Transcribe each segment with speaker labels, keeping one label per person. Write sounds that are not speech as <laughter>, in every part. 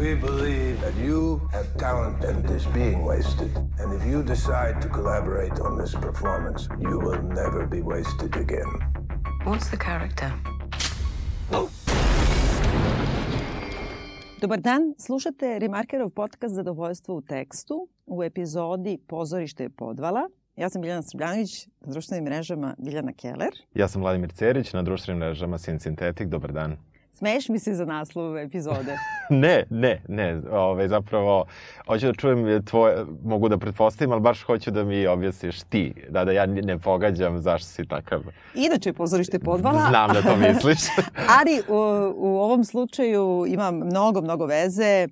Speaker 1: We believe that you have talent and is being wasted. And if you decide to collaborate on this performance, you will never be wasted again.
Speaker 2: What's the character?
Speaker 3: Dobar dan, slušate Remarkerov podcast Zadovoljstvo u tekstu u epizodi Pozorište je podvala. Ja sam Biljana Srbljanović, na društvenim mrežama Biljana Keller.
Speaker 4: Ja sam Vladimir Cerić, na društvenim mrežama Sin Sintetik. Dobar dan.
Speaker 3: Smeješ mi se za naslov epizode? <laughs>
Speaker 4: ne, ne, ne. Ove, zapravo, hoću da čujem tvoje, mogu da pretpostavim, ali baš hoću da mi objasniš ti, da, da ja ne pogađam zašto si takav.
Speaker 3: Inače, pozorište podvala.
Speaker 4: Znam da to misliš. <laughs>
Speaker 3: ali u, u ovom slučaju ima mnogo, mnogo veze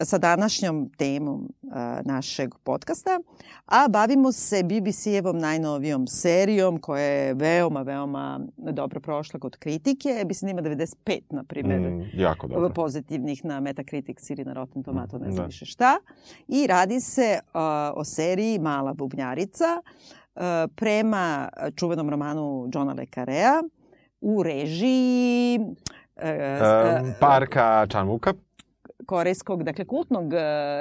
Speaker 3: sa današnjom temom a, našeg podcasta, a bavimo se BBC-evom najnovijom serijom koja je veoma, veoma dobro prošla kod kritike. Mislim ima 95, na primjer,
Speaker 4: Mm, jako dobro.
Speaker 3: pozitivnih na Metacritic ili na Rotten Tomato, ne znam
Speaker 4: Da.
Speaker 3: više šta. I radi se a, o seriji Mala bubnjarica a, prema čuvenom romanu Johna Le Carrea u režiji
Speaker 4: Um, parka Čanvuka.
Speaker 3: Korejskog, dakle kultnog uh,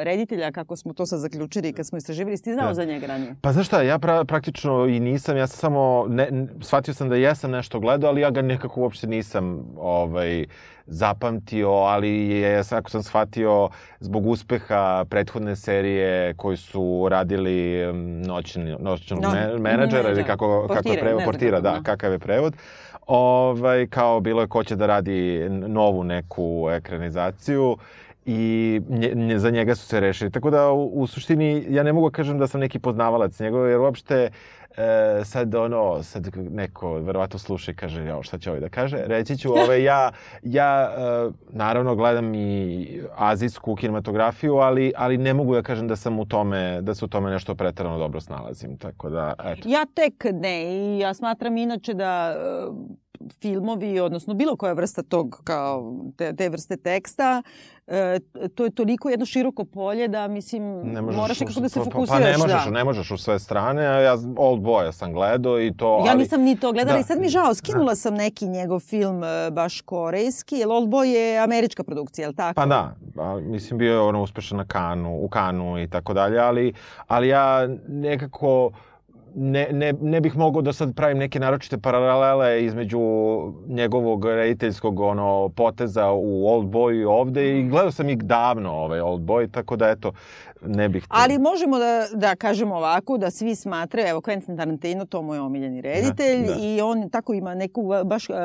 Speaker 3: reditelja, kako smo to sad zaključili kad smo istraživali, ti znao
Speaker 4: Da.
Speaker 3: za njega ranije?
Speaker 4: Pa znaš šta, ja pra, praktično i nisam, ja sam samo, ne, shvatio sam da jesam nešto gledao, ali ja ga nekako uopšte nisam ovaj, zapamtio, ali je, ako sam shvatio, zbog uspeha prethodne serije koji su radili noćni, noćnog
Speaker 3: No,
Speaker 4: no, menadžera ili
Speaker 3: menadžera.
Speaker 4: kako, kako
Speaker 3: Portire,
Speaker 4: je prevod, portira,
Speaker 3: kako,
Speaker 4: da,
Speaker 3: da.
Speaker 4: kakav je prevod. Ovaj, kao bilo je ko će da radi novu neku ekranizaciju i nje, nje, za njega su se rešili. Tako da u, u suštini ja ne mogu da kažem da sam neki poznavalac njegov, jer uopšte e, sad ono, sad neko verovatno sluša i kaže, jo, šta će ovaj da kaže? Reći ću, ove, ja, ja e, naravno gledam i azijsku kinematografiju, ali, ali ne mogu da kažem da sam u tome, da se u tome nešto pretarano dobro snalazim. Tako da, eto.
Speaker 3: Ja tek ne i ja smatram inače da uh, filmovi, odnosno bilo koja vrsta tog, kao te, te vrste teksta, e, to je toliko jedno široko polje da, mislim,
Speaker 4: Ne možeš
Speaker 3: moraš nekako da se
Speaker 4: pa- pa-
Speaker 3: fokusiraš.
Speaker 4: Pa ne možeš,
Speaker 3: da.
Speaker 4: ne možeš u sve strane, a ja Old Boya sam gledao i to,
Speaker 3: Ja
Speaker 4: ali...
Speaker 3: nisam ni to gledala
Speaker 4: Da.
Speaker 3: i sad mi žao, skinula sam neki njegov film e, baš korejski, jer Old Boy je američka produkcija, je li tako?
Speaker 4: Pa da, a, mislim bio je ono uspešan na Kanu, u Kanu i tako dalje, ali, ali ja nekako ne, ne, ne bih mogao da sad pravim neke naročite paralele između njegovog rediteljskog ono, poteza u Old Boy i ovde i gledao sam ih davno ovaj Old Boy, tako da eto, ne bih...
Speaker 3: Ali možemo da, da kažemo ovako, da svi smatraju, evo Quentin Tarantino, to mu je omiljeni reditelj
Speaker 4: Da, da.
Speaker 3: i on tako ima neku baš uh,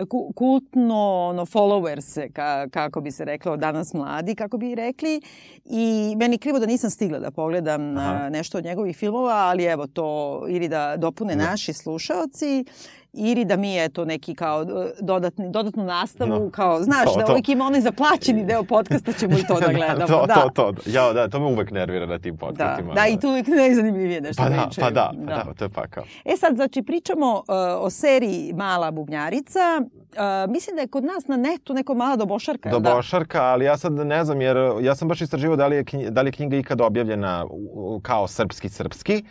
Speaker 3: ku- kultno ono, followers, ka, kako bi se reklo danas mladi, kako bi rekli. I meni krivo da nisam stigla da pogledam
Speaker 4: Aha.
Speaker 3: na nešto od njegovih filmova, ali evo to ili da dopune
Speaker 4: Da.
Speaker 3: naši slušaoci ili da mi eto neki kao e, dodatni, dodatnu nastavu,
Speaker 4: No.
Speaker 3: kao, znaš,
Speaker 4: To,
Speaker 3: da
Speaker 4: to.
Speaker 3: uvijek ima onaj zaplaćeni deo podcasta, ćemo i to <laughs> da gledamo.
Speaker 4: to,
Speaker 3: da.
Speaker 4: to, to, ja, da, to me uvek nervira na tim
Speaker 3: Da,
Speaker 4: podcastima.
Speaker 3: da, i tu uvijek najzanimljivije nešto
Speaker 4: Pa da,
Speaker 3: pričaju.
Speaker 4: pa da, pa da, to je pakao.
Speaker 3: E sad, znači, pričamo uh, o seriji Mala bubnjarica. Uh, mislim da je kod nas na netu neko mala dobošarka. da?
Speaker 4: Dobošarka, ali ja sad ne znam, jer ja sam baš istraživao da li je, da li je knjiga ikad objavljena kao srpski-srpski,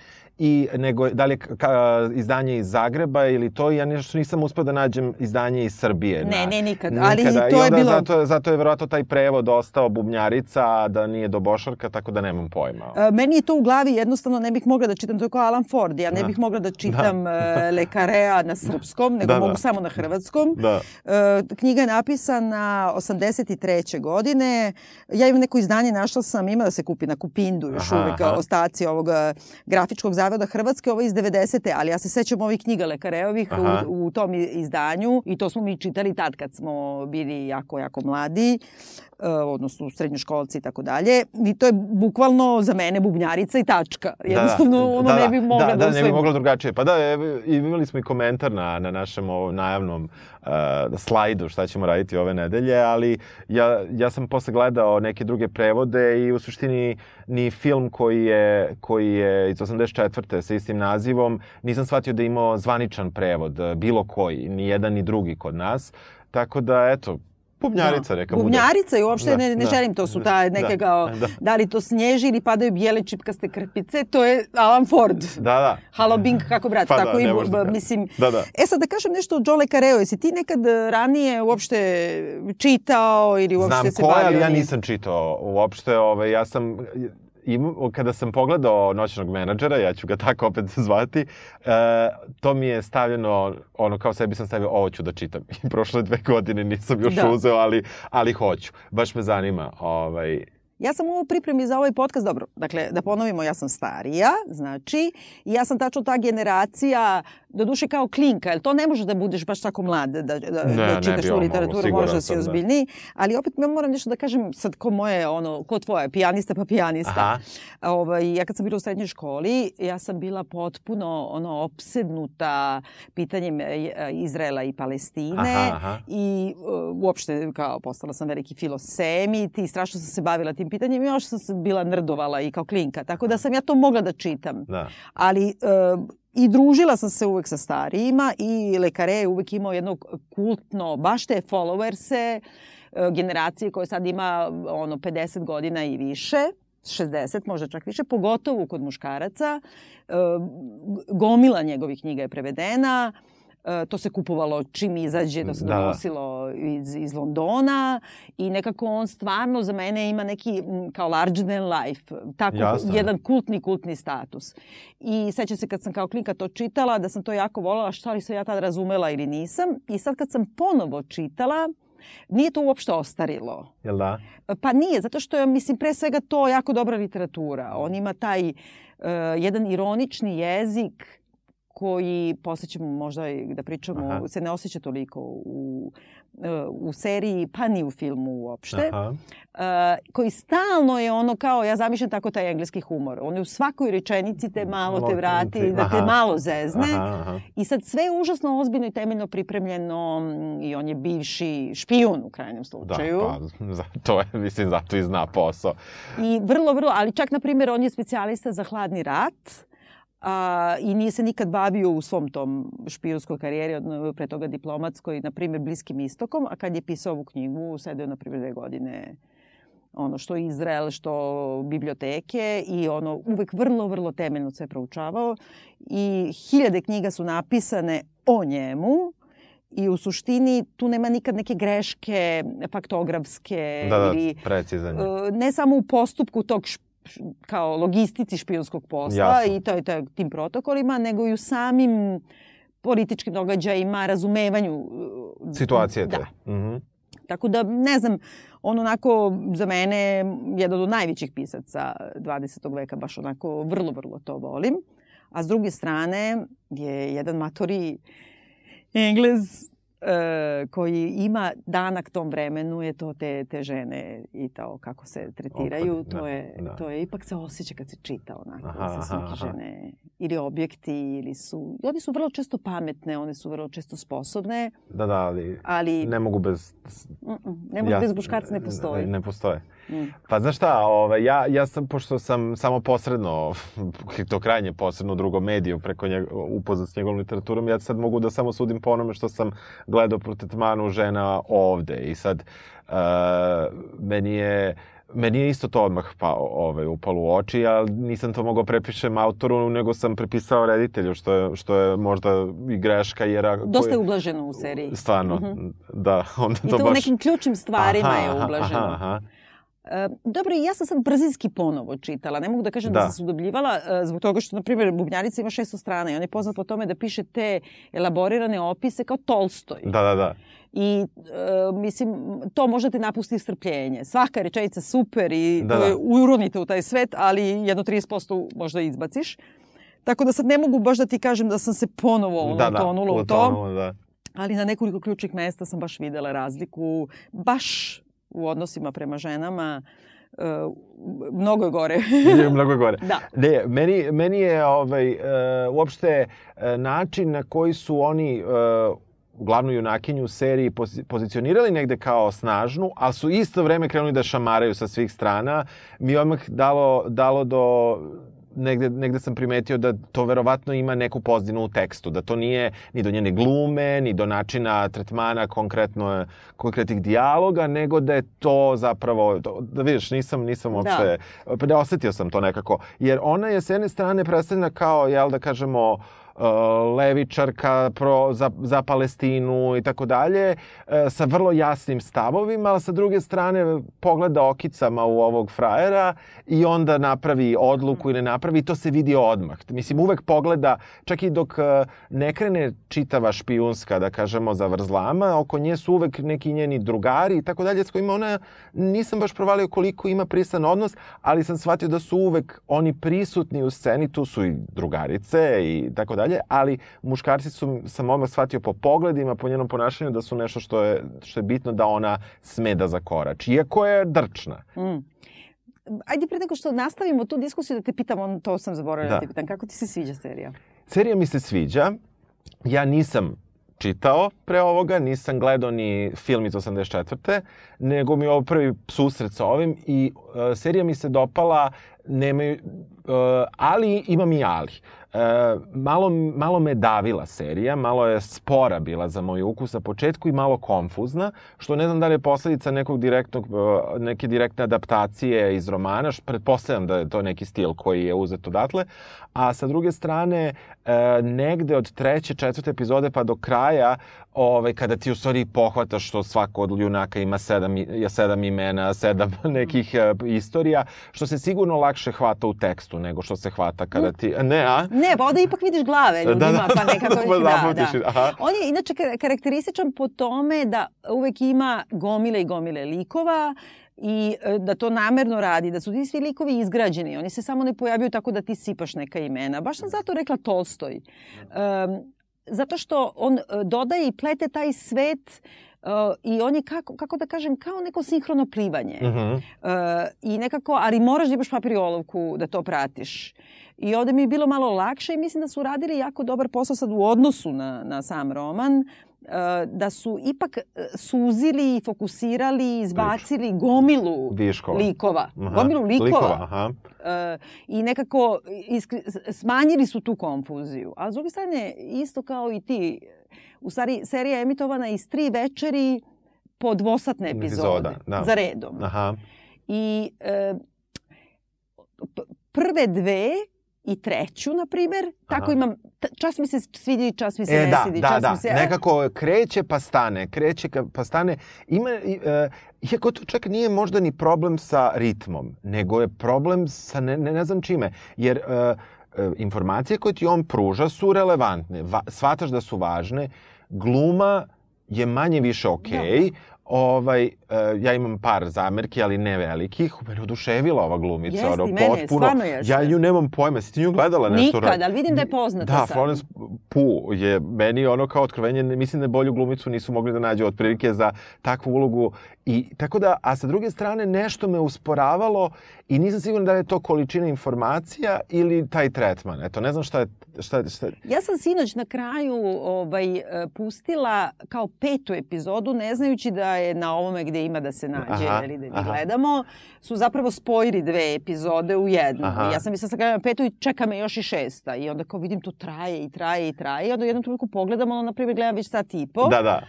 Speaker 4: i nego da li je ka, izdanje iz Zagreba ili to ja nešto nisam uspeo da nađem izdanje iz Srbije.
Speaker 3: Ne,
Speaker 4: na-
Speaker 3: ne, nikad, ali
Speaker 4: Nikada.
Speaker 3: to
Speaker 4: I
Speaker 3: je bilo-
Speaker 4: Zato, zato je verovatno taj prevod ostao bubnjarica, a da nije dobošarka, tako da nemam pojma.
Speaker 3: Uh, meni je to u glavi jednostavno ne bih mogla da čitam, to je kao Alan Ford, ja ne
Speaker 4: Da.
Speaker 3: bih mogla da čitam <laughs> uh, Le Carrea na srpskom, nego
Speaker 4: Da, da.
Speaker 3: mogu samo na hrvatskom.
Speaker 4: Da.
Speaker 3: Uh, knjiga je napisana 83. godine. Ja imam neko izdanje, našla sam, ima da se kupi na Kupindu još
Speaker 4: Aha,
Speaker 3: uvek
Speaker 4: aha.
Speaker 3: ostaci ovog grafičkog zavoda Hrvatske, ovo iz 90. ali ja se sećam ovih knjiga Lekareovih u, u tom izdanju i to smo mi čitali tad kad smo bili jako, jako mladi odnosno srednjoškolci i tako dalje. I to je bukvalno za mene bubnjarica i tačka. Jednostavno ono ne bi mogla da,
Speaker 4: da, da, ne bi mogla drugačije. Pa da, i imali smo i komentar na, na našem ovom najavnom uh, slajdu šta ćemo raditi ove nedelje, ali ja, ja sam posle gledao neke druge prevode i u suštini ni film koji je, koji je iz 84. sa istim nazivom, nisam shvatio da je imao zvaničan prevod, bilo koji, ni jedan ni drugi kod nas. Tako da, eto, Bubnjarica, neka bude.
Speaker 3: Bubnjarica i uopšte
Speaker 4: Da,
Speaker 3: ne, ne
Speaker 4: da.
Speaker 3: želim, to su ta neke
Speaker 4: Da,
Speaker 3: kao,
Speaker 4: da.
Speaker 3: da li to snježi ili padaju bijele čipkaste krpice, to je Alan Ford.
Speaker 4: Da, da.
Speaker 3: Halo Bing, kako brat,
Speaker 4: Pa da,
Speaker 3: tako i,
Speaker 4: da
Speaker 3: b-
Speaker 4: kaže.
Speaker 3: mislim,
Speaker 4: Da, da.
Speaker 3: E sad da kažem nešto o Joe Le Carreu, jesi ti nekad ranije uopšte čitao ili uopšte
Speaker 4: Znam
Speaker 3: se bavio?
Speaker 4: ali ja
Speaker 3: njim?
Speaker 4: nisam čitao uopšte. Ovaj, ja sam im, kada sam pogledao noćnog menadžera, ja ću ga tako opet <laughs> zvati, e, to mi je stavljeno, ono kao sebi sam stavio, ovo ću da čitam. I <laughs> prošle dve godine nisam još
Speaker 3: Da.
Speaker 4: uzeo, ali, ali hoću. Baš me zanima. Ovaj,
Speaker 3: Ja sam u pripremi za ovaj podcast, dobro, dakle, da ponovimo, ja sam starija, znači, ja sam tačno ta generacija, do duše kao klinka, jer to ne može da budeš baš tako mlad da, da,
Speaker 4: Ne,
Speaker 3: da čitaš tu literaturu, moraš da si
Speaker 4: da.
Speaker 3: ozbiljniji, ali opet ja moram nešto da kažem, sad ko moje, ono, ko tvoje, pijanista pa pijanista.
Speaker 4: Aha.
Speaker 3: Ovaj, ja kad sam bila u srednjoj školi, ja sam bila potpuno ono, opsednuta pitanjem e, Izraela i Palestine
Speaker 4: Aha, aha.
Speaker 3: i uh, uopšte kao postala sam veliki filosemit i strašno sam se bavila tim pitanjem i još sam se bila nrdovala i kao klinka, tako da sam ja to mogla da čitam.
Speaker 4: Da.
Speaker 3: Ali i družila sam se uvek sa starijima i Lekare je uvek imao jedno kultno, baš te followerse, uh, generacije koje sad ima ono 50 godina i više, 60, možda čak više, pogotovo kod muškaraca. Uh, Gomila njegovih knjiga je prevedena, E, to se kupovalo čim izađe, to se
Speaker 4: Da, da.
Speaker 3: donosilo iz, iz Londona i nekako on stvarno za mene ima neki kao larger than life, tako jedan kultni, kultni status. I sećam se kad sam kao klinka to čitala, da sam to jako voljela, šta li sam ja tad razumela ili nisam. I sad kad sam ponovo čitala, nije to uopšte ostarilo.
Speaker 4: Jel da?
Speaker 3: Pa nije, zato što je, mislim, pre svega to jako dobra literatura. On ima taj uh, jedan ironični jezik koji, posle ćemo možda i da pričamo,
Speaker 4: Aha.
Speaker 3: se ne osjeća toliko u, u seriji, pa ni u filmu uopšte.
Speaker 4: Aha.
Speaker 3: Uh, koji stalno je ono kao, ja zamišljam tako taj engleski humor. On je u svakoj rečenici te malo te vrati,
Speaker 4: ti-
Speaker 3: da te
Speaker 4: aha.
Speaker 3: malo zezne.
Speaker 4: Aha, aha.
Speaker 3: I sad sve je užasno ozbiljno i temeljno pripremljeno mm, i on je bivši špijun u krajnjem
Speaker 4: Da,
Speaker 3: slučaju.
Speaker 4: pa, <laughs> za, to je, mislim, zato i zna posao.
Speaker 3: I vrlo, vrlo, ali čak, na primjer, on je specijalista za hladni rat a, i nije se nikad bavio u svom tom špijunskoj karijeri, od, pre toga diplomatskoj, na primjer, Bliskim istokom, a kad je pisao ovu knjigu, sedeo, na primjer, dve godine ono što Izrael, što biblioteke i ono uvek vrlo, vrlo temeljno sve proučavao i hiljade knjiga su napisane o njemu i u suštini tu nema nikad neke greške faktografske
Speaker 4: Da, da,
Speaker 3: ili
Speaker 4: precizan je.
Speaker 3: e, ne samo u postupku tog šp, kao logistici špijunskog posla
Speaker 4: Jasno.
Speaker 3: i to je to, tim protokolima, nego i u samim političkim događajima, razumevanju. e,
Speaker 4: Situacije te.
Speaker 3: Da.
Speaker 4: Mhm.
Speaker 3: Tako da, ne znam, on onako za mene jedan od najvećih pisaca 20. veka, baš onako vrlo, vrlo to volim. A s druge strane je jedan matori Englez e, koji ima danak tom vremenu je to te, te žene i to kako se tretiraju,
Speaker 4: Opet,
Speaker 3: to,
Speaker 4: da,
Speaker 3: je,
Speaker 4: da.
Speaker 3: to je ipak se osjeća kad se čita onako
Speaker 4: Aha,
Speaker 3: za
Speaker 4: aha,
Speaker 3: žene ili objekti ili su, i one su vrlo često pametne, one su vrlo često sposobne,
Speaker 4: Da, da, ali
Speaker 3: ali
Speaker 4: ne mogu bez...
Speaker 3: mm, mm, ne može
Speaker 4: ja-
Speaker 3: bez muškarca ne postoji.
Speaker 4: Ne postoje.
Speaker 3: Mm.
Speaker 4: Pa znaš šta, ovaj, ja, ja sam, pošto sam samo posredno, <laughs> to krajnje posredno u drugom mediju preko njega, upoznat s njegovom literaturom, ja sad mogu da samo sudim po onome što sam gledao pro tretmanu žena ovde. I sad, uh, meni je Meni je isto to odmah pa, ovaj, upalo u oči, ali nisam to mogao prepišem autoru, nego sam prepisao reditelju, što je, što je možda i greška, jer... Ako
Speaker 3: Dosta je ublaženo u seriji.
Speaker 4: Stvarno,
Speaker 3: Mhm.
Speaker 4: da, <laughs> onda
Speaker 3: I
Speaker 4: to,
Speaker 3: to u
Speaker 4: baš...
Speaker 3: nekim ključnim stvarima
Speaker 4: Aha,
Speaker 3: je ublaženo.
Speaker 4: Aha, aha.
Speaker 3: E, dobro, i ja sam sad brzinski ponovo čitala. Ne mogu da kažem da,
Speaker 4: Da.
Speaker 3: sam se udobljivala, e, zbog toga što, na primjer, Bubnjarica ima 600 strana i on je poznat po tome da piše te elaborirane opise kao Tolstoj.
Speaker 4: Da, da, da.
Speaker 3: I, e, mislim, to možda te napusti strpljenje. Svaka rečenica super i
Speaker 4: Da, da.
Speaker 3: uronite u taj svet, ali jedno 30% možda izbaciš. Tako da sad ne mogu baš da ti kažem da sam se ponovo ono,
Speaker 4: da, da,
Speaker 3: tonula u to.
Speaker 4: utonula, da.
Speaker 3: ali na nekoliko ključnih mesta sam baš videla razliku, baš u odnosima prema ženama, e, mnogo je gore.
Speaker 4: Je mnogo gore. <laughs>
Speaker 3: da.
Speaker 4: Ne, meni, meni je ovaj, uh, uopšte uh, način na koji su oni uh, glavnu junakinju u seriji pozi- pozicionirali negde kao snažnu, ali su isto vreme krenuli da šamaraju sa svih strana, mi je odmah dalo, dalo do negde, negde sam primetio da to verovatno ima neku pozdinu u tekstu, da to nije ni do njene glume, ni do načina tretmana konkretno, konkretnih dijaloga, nego da je to zapravo, da vidiš, nisam, nisam uopšte, da. pa ne osetio sam to nekako, jer ona je s jedne strane predstavljena kao, jel da kažemo, Uh, levičarka pro, za, za Palestinu i tako dalje, uh, sa vrlo jasnim stavovima, ali sa druge strane pogleda okicama u ovog frajera i onda napravi odluku ili napravi i to se vidi odmah. Mislim, uvek pogleda, čak i dok uh, ne krene čitava špijunska, da kažemo, za vrzlama, oko nje su uvek neki njeni drugari i tako dalje, s kojima ona, nisam baš provalio koliko ima prisan odnos, ali sam shvatio da su uvek oni prisutni u sceni, tu su i drugarice i tako dalje, ali muškarci su, sam odmah shvatio po pogledima, po njenom ponašanju da su nešto što je, što je bitno da ona sme da zakorači, iako je drčna. Mm.
Speaker 3: Ajde pre nego što nastavimo tu diskusiju da te pitam, on, to sam zaboravila da. da te pitam, kako ti se sviđa serija?
Speaker 4: Serija mi se sviđa. Ja nisam čitao pre ovoga, nisam gledao ni film iz 84. nego mi je ovo prvi susret sa ovim i uh, serija mi se dopala, nemaju, uh, ali imam i ali. E, malo, malo me davila serija, malo je spora bila za moj ukus na početku i malo konfuzna, što ne znam da li je posledica nekog direktnog, e, neke direktne adaptacije iz romana, pretpostavljam da je to neki stil koji je uzet odatle, a sa druge strane, e, negde od treće, četvrte epizode pa do kraja, ovaj, kada ti u stvari pohvataš što svako od junaka ima sedam, sedam imena, sedam <laughs> nekih istorija, što se sigurno lakše hvata u tekstu nego što se hvata kada ti... Ne, a?
Speaker 3: Ne, pa onda ipak vidiš glave ljudima, da, da, pa nekako... pa da, da. Aha. On je inače karakterističan po tome da uvek ima gomile i gomile likova, i e, da to namerno radi, da su ti svi likovi izgrađeni, oni se samo ne pojavljaju tako da ti sipaš neka imena. Baš sam zato rekla Tolstoj. Um, zato što on e, dodaje i plete taj svet Uh, I on je, kako, kako da kažem, kao neko sinhrono plivanje. Uh -huh. uh, I nekako, ali moraš da imaš papir i olovku da to pratiš. I ovde mi je bilo malo lakše i mislim da su radili jako dobar posao sad u odnosu na, na sam roman. Uh, da su ipak eh, suzili, fokusirali, izbacili gomilu Viškova. likova. Aha. Gomilu likova. likova aha. Uh, I nekako iskri, smanjili su tu konfuziju. A s druge strane, isto kao i ti, u stvari serija je emitovana iz tri večeri po dvosatne epizode. Epizoda, da. Za redom. Aha. I uh, prve dve i treću, na primer. Tako imam, čas mi se svidi, čas mi se e, ne
Speaker 4: da,
Speaker 3: svidi.
Speaker 4: Da,
Speaker 3: čas
Speaker 4: da,
Speaker 3: mi se,
Speaker 4: nekako kreće pa stane, kreće pa stane. Ima, e, iako to čak nije možda ni problem sa ritmom, nego je problem sa ne, ne, ne znam čime. Jer e, e, informacije koje ti on pruža su relevantne, va, shvataš da su važne, gluma je manje više okej, okay, da Ovaj, uh, ja imam par zamerki, ali ne velikih. Mene oduševila ova glumica.
Speaker 3: Jeste, ono, mene, potpuno. stvarno jeste.
Speaker 4: Ja nju nemam pojma. Si ti nju gledala nešto?
Speaker 3: Nikad, ali vidim da je poznata
Speaker 4: Da,
Speaker 3: sad.
Speaker 4: Florence Pugh je meni ono kao otkrovenje, mislim da bolju glumicu nisu mogli da nađu otprilike za takvu ulogu. I tako da, a sa druge strane nešto me usporavalo i nisam siguran da je to količina informacija ili taj tretman. Eto, ne znam šta je šta, šta...
Speaker 3: Ja sam sinoć na kraju ovaj, e, pustila kao petu epizodu, ne znajući da je na ovome gde ima da se nađe aha, ili da, da gledamo, su zapravo spojili dve epizode u jednu. Aha. Ja sam mislila sa krajem petu i čeka me još i šesta. I onda kao vidim to traje i traje i traje. I onda u jednom trenutku pogledam, ono, na primjer, gledam već sat i po.
Speaker 4: Da, da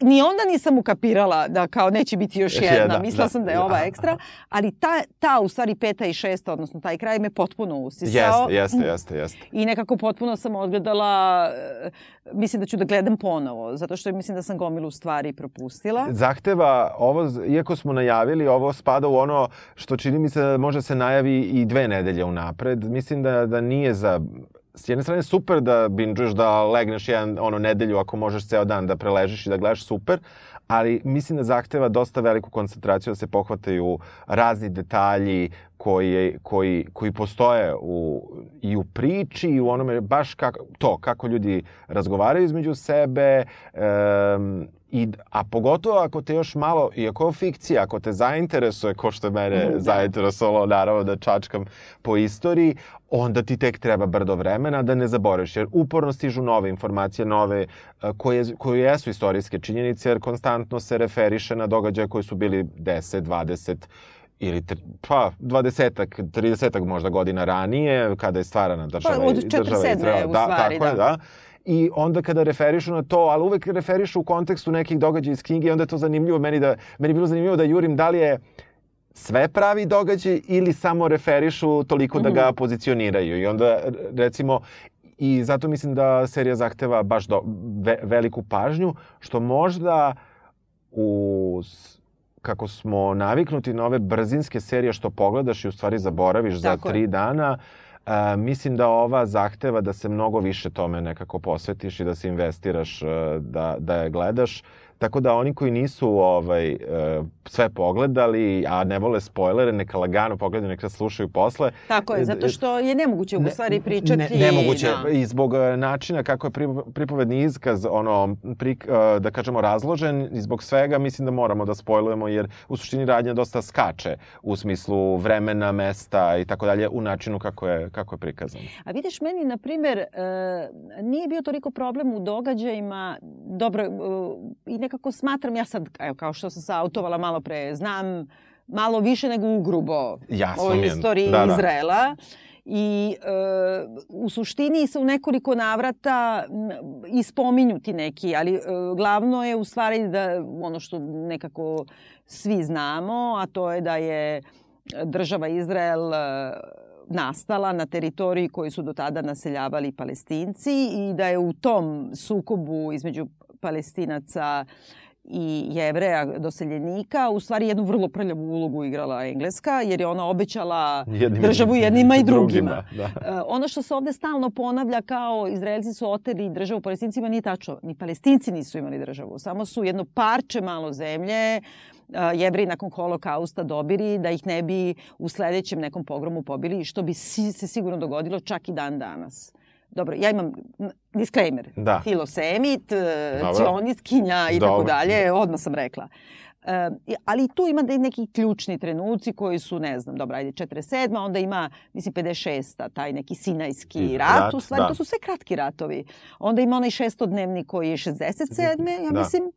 Speaker 3: ni onda nisam ukapirala da kao neće biti još <laughs> jedna. jedna. Mislila da, sam da je da, ova ekstra. Ali ta, ta u stvari peta i šesta, odnosno taj kraj me potpuno usisao.
Speaker 4: Jeste, jeste, jeste, jeste.
Speaker 3: I nekako potpuno sam odgledala, eh, mislim da ću da gledam ponovo, zato što mislim da sam gomilu stvari propustila.
Speaker 4: Zahteva ovo, iako smo najavili, ovo spada u ono što čini mi se da može se najavi i dve nedelje unapred. Mislim da, da nije za s jedne strane super da binđuješ, da legneš jedan, ono, nedelju ako možeš ceo dan da preležiš i da gledaš super, ali mislim da zahteva dosta veliku koncentraciju da se pohvataju razni detalji koji, koji, koji postoje u, i u priči i u onome baš kako, to, kako ljudi razgovaraju između sebe, um, I, a pogotovo ako te još malo, iako je fikcija, ako te zainteresuje, ko što je mene mm, da. zainteresovalo, naravno da čačkam po istoriji, onda ti tek treba brdo vremena da ne zaboraviš, jer uporno stižu nove informacije, nove, koje, koje jesu istorijske činjenice, jer konstantno se referiše na događaje koji su bili 10, 20 ili pa 20-ak, 30-ak možda godina ranije, kada je stvarana država,
Speaker 3: Pa, od
Speaker 4: država
Speaker 3: 47.
Speaker 4: Izrael.
Speaker 3: u
Speaker 4: da,
Speaker 3: stvari,
Speaker 4: tako je,
Speaker 3: da.
Speaker 4: I onda kada referišu na to, ali uvek referišu u kontekstu nekih događaja iz knjige i onda je to zanimljivo meni da meni je bilo zanimljivo da jurim da li je sve pravi događaj ili samo referišu toliko da ga pozicioniraju. I onda recimo i zato mislim da serija zahteva baš do, ve, veliku pažnju što možda u kako smo naviknuti na ove brzinske serije što pogledaš i u stvari zaboraviš
Speaker 3: Tako
Speaker 4: za
Speaker 3: je.
Speaker 4: tri dana, a, mislim da ova zahteva da se mnogo više tome nekako posvetiš i da se investiraš, e, da, da je gledaš. Tako da oni koji nisu ovaj, e, sve pogledali, a ne vole spoilere, neka lagano pogledaju, neka slušaju posle.
Speaker 3: Tako je, zato što je nemoguće u stvari pričati...
Speaker 4: Ne, nemoguće.
Speaker 3: Da.
Speaker 4: I zbog e, načina kako je pripo- pripovedni iskaz, ono, pri, e, da kažemo, razložen, i zbog svega mislim da moramo da spojlujemo, jer u suštini radnja dosta skače u smislu vremena, mesta i tako dalje, u načinu kako je, kako je prikazan.
Speaker 3: A vidiš, meni, na primer, e, nije bio toliko problem u događajima, dobro, e, i nekako smatram, ja sad, evo, kao što sam se autovala malo pre, znam malo više nego ugrubo
Speaker 4: Ja
Speaker 3: o istoriji
Speaker 4: Da, da.
Speaker 3: Izraela. I e, u suštini se u nekoliko navrata m, i spominju ti neki, ali e, glavno je u stvari da ono što nekako svi znamo, a to je da je država Izrael e, nastala na teritoriji koju su do tada naseljavali palestinci i da je u tom sukobu između palestinaca i jevreja doseljenika u stvari jednu vrlo prljavu ulogu igrala Engleska jer je ona obećala
Speaker 4: Jednim i
Speaker 3: državu jednima i drugima.
Speaker 4: Da.
Speaker 3: E, ono što se ovde stalno ponavlja kao Izraelci su oteli državu palestincima nije tačno. Ni palestinci nisu imali državu. Samo su jedno parče malo zemlje e, jevreji nakon holokausta dobili da ih ne bi u sledećem nekom pogromu pobili, što bi se sigurno dogodilo čak i dan danas. Dobro, ja imam disclaimer.
Speaker 4: Da.
Speaker 3: Filosemit, e, cionistkinja i tako dalje, odmah sam rekla. E, ali tu ima da neki ključni trenuci koji su, ne znam, dobro, ajde, 47. onda ima, mislim, 56. taj neki sinajski
Speaker 4: I
Speaker 3: rat,
Speaker 4: rat,
Speaker 3: u stvari
Speaker 4: da.
Speaker 3: to su sve kratki ratovi. Onda ima onaj šestodnevni koji je 67. ja
Speaker 4: Da.
Speaker 3: mislim,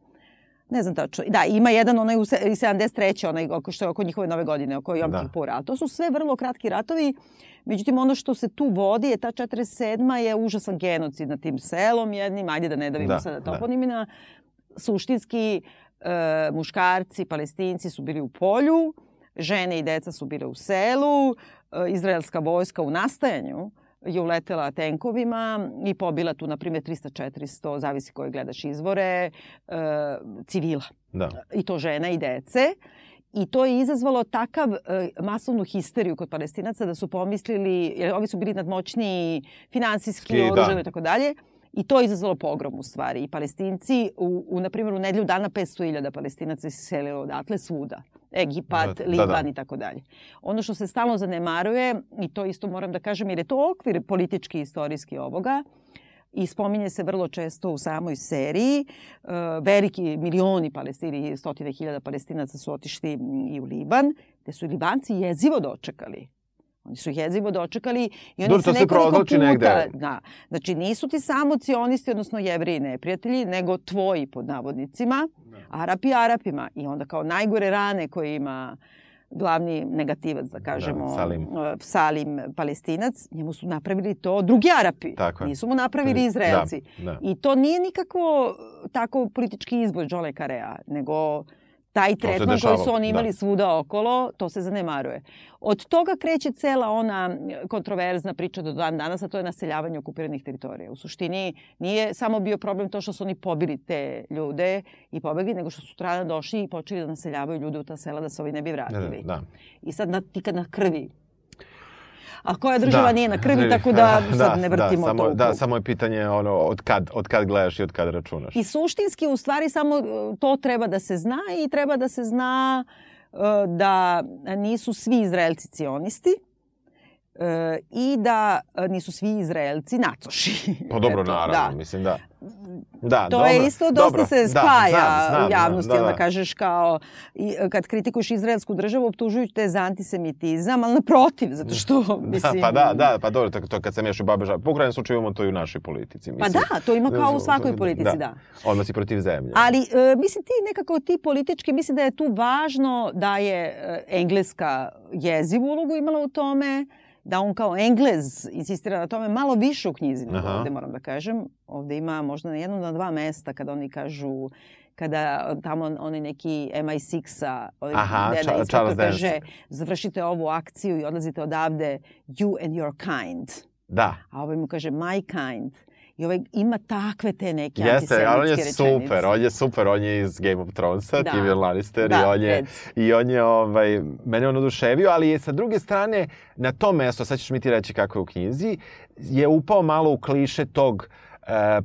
Speaker 3: ne znam tačno. Da, ima jedan onaj u se- iz 73. onaj oko što je oko njihove nove godine, oko Jom
Speaker 4: Da.
Speaker 3: Kipura. To su sve vrlo kratki ratovi. Međutim, ono što se tu vodi je ta 47. je užasan genocid nad tim selom jednim. Ajde da ne davimo
Speaker 4: Da,
Speaker 3: sada
Speaker 4: da.
Speaker 3: toponimina. Suštinski, e, muškarci, palestinci su bili u polju, žene i deca su bile u selu, e, izraelska vojska u nastajanju je uletela tenkovima i pobila tu, na primjer, 300-400, zavisi koje gledaš izvore, e, civila
Speaker 4: Da.
Speaker 3: i to žena i dece. I to je izazvalo takav e, masovnu histeriju kod palestinaca da su pomislili, jer ovi su bili nadmoćniji finansijski,
Speaker 4: Ski, da.
Speaker 3: oružani i tako dalje, i to je izazvalo pogrom u stvari. I palestinci, u, u na primjer, u nedelju dana 500.000 palestinaca se selilo odatle svuda. Egipat,
Speaker 4: Da, da,
Speaker 3: Liban
Speaker 4: da.
Speaker 3: i tako dalje. Ono što se stalno zanemaruje, i to isto moram da kažem, jer je to okvir politički i istorijski ovoga, i spominje se vrlo često u samoj seriji. E, veliki milioni palestini, stotine hiljada palestinaca su otišli i u Liban, gde su Libanci jezivo dočekali. Oni su jezivo dočekali i oni
Speaker 4: Dobro,
Speaker 3: se
Speaker 4: se
Speaker 3: nekoliko
Speaker 4: provlači
Speaker 3: puta...
Speaker 4: negde.
Speaker 3: Da, znači nisu ti samo cionisti, odnosno jevriji neprijatelji, nego tvoji pod navodnicima, Arapi Arapima. I onda kao najgore rane koje ima glavni negativac, da kažemo,
Speaker 4: Salim.
Speaker 3: e, Salim Palestinac, njemu su napravili to drugi Arapi.
Speaker 4: Tako je.
Speaker 3: Nisu mu napravili Izraelci.
Speaker 4: Da, da.
Speaker 3: I to nije nikako tako politički izbor Johna Karea, nego taj tretman koji su oni imali
Speaker 4: da.
Speaker 3: svuda okolo, to se zanemaruje. Od toga kreće cela ona kontroverzna priča do dan danas, a to je naseljavanje okupiranih teritorija. U suštini nije samo bio problem to što su oni pobili te ljude i pobegli, nego što su trana došli i počeli da naseljavaju ljude u ta sela da se ovi ne bi
Speaker 4: Da,
Speaker 3: vratili.
Speaker 4: da.
Speaker 3: I sad na, ti kad na krvi. A koja država
Speaker 4: Da.
Speaker 3: nije na krvi, tako da <laughs> sad ne vrtimo
Speaker 4: da, samo,
Speaker 3: to u
Speaker 4: Da, samo je pitanje ono, od, kad, od kad gledaš i od kad računaš.
Speaker 3: I suštinski u stvari samo e, to treba da se zna i treba da se zna e, da nisu svi Izraelci cionisti e, i da e, nisu svi Izraelci nacoši. <laughs>
Speaker 4: Pa dobro,
Speaker 3: Eto,
Speaker 4: naravno,
Speaker 3: Da.
Speaker 4: mislim da. Da,
Speaker 3: to
Speaker 4: dobro.
Speaker 3: je isto dosta
Speaker 4: Dobro,
Speaker 3: se
Speaker 4: da,
Speaker 3: spaja
Speaker 4: znam, znam,
Speaker 3: u javnosti,
Speaker 4: da,
Speaker 3: onda
Speaker 4: da.
Speaker 3: kažeš kao, i, kad kritikuješ izraelsku državu, optužujući te za antisemitizam, ali naprotiv, zato što, <laughs> mislim...
Speaker 4: Da, pa da, da, pa dobro, to, to kad se mešaju babe žabe. Po u krajnjem slučaju imamo to i u našoj politici.
Speaker 3: Pa
Speaker 4: Mislim.
Speaker 3: da, to ima kao u svakoj politici, da.
Speaker 4: Odmah si protiv zemlje.
Speaker 3: Ali, e, mislim, ti nekako ti politički, mislim da je tu važno da je e, engleska jezivu ulogu imala u tome, da on kao englez insistira na tome malo više u knjizi nego ovde, moram da kažem. Ovde ima možda na jedno, na dva mesta kada oni kažu kada tamo onaj neki MI6-a, ovaj
Speaker 4: Aha,
Speaker 3: deda inspektor
Speaker 4: Dance.
Speaker 3: kaže završite ovu akciju i odlazite odavde you and your kind.
Speaker 4: Da.
Speaker 3: A ovaj mu kaže my kind. I ovaj ima takve te neke
Speaker 4: Jeste, ali on je
Speaker 3: antisemitske
Speaker 4: super,
Speaker 3: rečenice.
Speaker 4: on je super, on je iz Game of Thronesa,
Speaker 3: Da.
Speaker 4: Tyrion Lannister
Speaker 3: Da,
Speaker 4: i on je,
Speaker 3: reci.
Speaker 4: i on je ovaj, mene on oduševio, ali je sa druge strane na to mesto, sad ćeš mi ti reći kako je u knjizi, je upao malo u kliše tog e,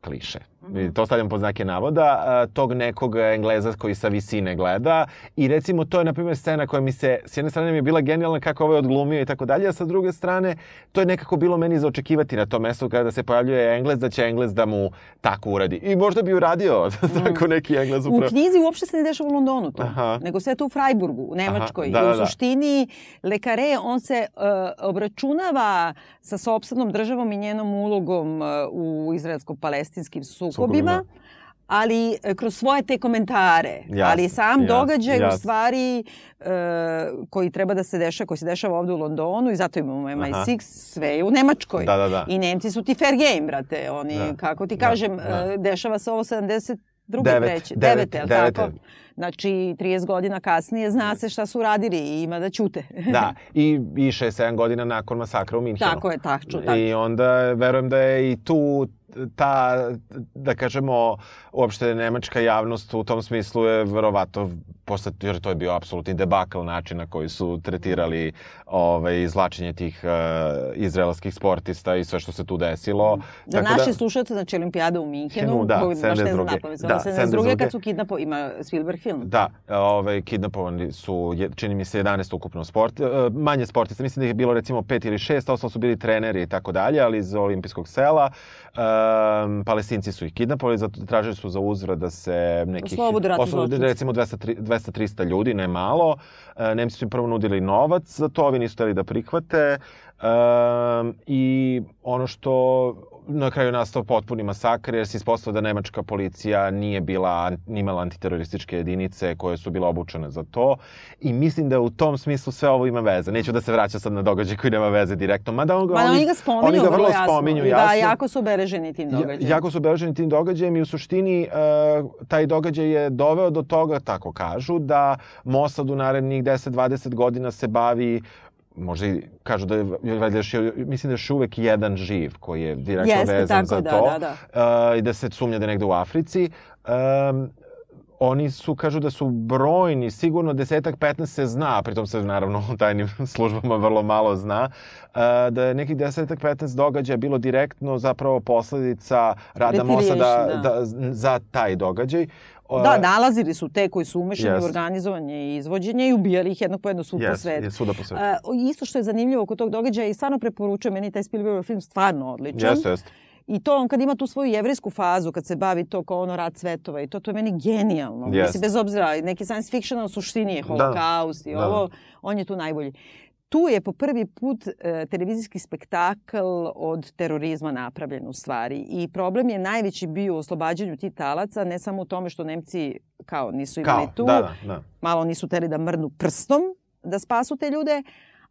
Speaker 4: kliše. I To stavljam pod znake navoda, tog nekog Engleza koji sa visine gleda i recimo to je na primjer scena koja mi se s jedne strane mi je bila genijalna kako ovaj odglumio i tako dalje, a sa druge strane to je nekako bilo meni za očekivati na tom mestu kada se pojavljuje Englez da će Englez da mu tako uradi. I možda bi uradio <laughs> tako neki Englez
Speaker 3: U
Speaker 4: upravo.
Speaker 3: knjizi uopšte se ne dešava u Londonu to,
Speaker 4: Aha.
Speaker 3: nego sve to u Freiburgu, u Nemačkoj.
Speaker 4: da,
Speaker 3: I
Speaker 4: da,
Speaker 3: u
Speaker 4: da.
Speaker 3: suštini Lekare, on se uh, obračunava sa sopstvenom državom i njenom ulogom uh, u izraelsko-palestinskim sukobima,
Speaker 4: Sukobima.
Speaker 3: ali e, kroz svoje te komentare.
Speaker 4: Jasno,
Speaker 3: ali sam
Speaker 4: jasno,
Speaker 3: događaj u
Speaker 4: jasno.
Speaker 3: stvari e, koji treba da se dešava, koji se dešava ovde u Londonu i zato imamo MI6, sve je u Nemačkoj.
Speaker 4: Da, da, da.
Speaker 3: I Nemci su ti fair game, brate. Oni,
Speaker 4: Da.
Speaker 3: kako ti
Speaker 4: Da,
Speaker 3: kažem,
Speaker 4: da.
Speaker 3: e, dešava se ovo 72.
Speaker 4: Devet,
Speaker 3: treće,
Speaker 4: devet,
Speaker 3: devete,
Speaker 4: devete.
Speaker 3: tako? Znači, 30 godina kasnije zna se šta su radili i ima da ćute. <laughs>
Speaker 4: Da, i, i 6-7 godina nakon masakra u Minhenu.
Speaker 3: tako je, tačno. Tako.
Speaker 4: I onda verujem da je i tu ta, da kažemo, uopšte nemačka javnost u tom smislu je verovato, posle, jer to je bio apsolutni debakl način na koji su tretirali ovaj, izvlačenje tih uh, izraelskih sportista i sve što se tu desilo.
Speaker 3: Za
Speaker 4: Tako
Speaker 3: naše
Speaker 4: da,
Speaker 3: slušalce, znači Olimpijada u Minhenu,
Speaker 4: da,
Speaker 3: koju baš ne znam
Speaker 4: 72..
Speaker 3: napamet,
Speaker 4: Da,
Speaker 3: da, 72.
Speaker 4: 72..
Speaker 3: kad su kidnapo, ima Spielberg film.
Speaker 4: Da, ovaj, kidnapovani su, čini mi se, 11 ukupno sport, e, manje sportista, mislim da ih je bilo recimo pet ili šest, ostalo su bili treneri i tako dalje, ali iz olimpijskog sela. Um, palestinci su ih kidnapovali, zato tražili su za uzvrat da se nekih...
Speaker 3: Zločinci.
Speaker 4: recimo 200 200-300 ljudi, ne malo. E, Nemci su im prvo nudili novac, za to ovi nisu hteli da prihvate. Um, I ono što na kraju nastao potpuni masakr jer se ispostavilo da nemačka policija nije bila, nije imala antiterorističke jedinice koje su bile obučene za to i mislim da u tom smislu sve ovo ima veze. Neću da se vraća sad na događaj koji nema veze direktno, mada on ga,
Speaker 3: Ma oni ga spominju
Speaker 4: oni ga vrlo
Speaker 3: jasno.
Speaker 4: spominju
Speaker 3: I
Speaker 4: jasno.
Speaker 3: Da, jako su obeleženi tim
Speaker 4: Ja-
Speaker 3: događajem.
Speaker 4: Jako su obeleženi tim događajem i u suštini uh, taj događaj je doveo do toga, tako kažu, da Mossad u narednih 10-20 godina se bavi možda i kažu da je, valjda još, mislim da je još uvek jedan živ koji je direktno
Speaker 3: Jeste,
Speaker 4: vezan
Speaker 3: tako
Speaker 4: za
Speaker 3: da,
Speaker 4: to
Speaker 3: da, da.
Speaker 4: Uh, i da se sumnja da je negde u Africi. Um, oni su, kažu da su brojni, sigurno desetak, 15 se zna, pritom se naravno u tajnim <laughs> službama vrlo malo zna, uh, da je nekih desetak, 15 događaja bilo direktno zapravo posledica rada Mosada
Speaker 3: da.
Speaker 4: da, za taj događaj. Uh,
Speaker 3: Da, nalazili su te koji su umešani
Speaker 4: Jest.
Speaker 3: u organizovanje i izvođenje i ubijali ih jednog po jedno svud po
Speaker 4: Jes,
Speaker 3: svetu.
Speaker 4: je svuda po svetu.
Speaker 3: E, isto što je zanimljivo kod tog događaja i stvarno preporučujem, meni taj Spielbergov film stvarno odličan.
Speaker 4: Jeste, jeste.
Speaker 3: I to on kad ima tu svoju jevrijsku fazu, kad se bavi to kao ono rad svetova i to, to je meni genijalno.
Speaker 4: Jest.
Speaker 3: Mislim, bez obzira, neki science fiction u suštini je holokaust i
Speaker 4: Da.
Speaker 3: ovo, on je tu najbolji. Tu je po prvi put e, televizijski spektakl od terorizma napravljen u stvari. I problem je najveći bio u oslobađanju tih talaca, ne samo u tome što Nemci kao nisu imali
Speaker 4: Kao,
Speaker 3: tu,
Speaker 4: da, da, da.
Speaker 3: malo nisu teli da mrnu prstom da spasu te ljude,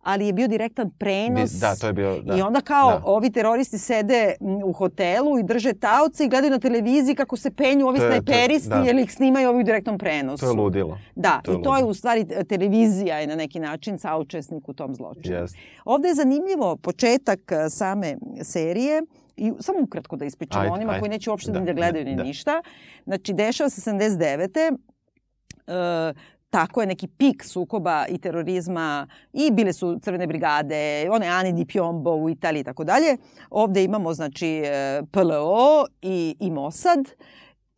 Speaker 3: ali je bio direktan prenos.
Speaker 4: Da, to je bio, da.
Speaker 3: I onda kao
Speaker 4: Da.
Speaker 3: ovi teroristi sede u hotelu i drže taoce i gledaju na televiziji kako se penju ovi
Speaker 4: je- je-
Speaker 3: snajperisti
Speaker 4: da.
Speaker 3: jer ih snimaju ovi u direktnom prenosu.
Speaker 4: To je ludilo.
Speaker 3: Da,
Speaker 4: To je
Speaker 3: i to je
Speaker 4: ludilo.
Speaker 3: u stvari e, televizija je na neki način saučesnik u tom zločinu.
Speaker 4: Jeste.
Speaker 3: Ovde je zanimljivo početak e, same serije i samo ukratko da ispričamo
Speaker 4: Ajde,
Speaker 3: onima
Speaker 4: ajde.
Speaker 3: koji neće uopšte
Speaker 4: Da,
Speaker 3: ni da gledaju ni
Speaker 4: da.
Speaker 3: ništa. Znači, dešava se 79. E, tako je neki pik sukoba i terorizma i bile su crvene brigade, one Ani di Piombo u Italiji i tako dalje. Ovde imamo znači PLO i, i Mossad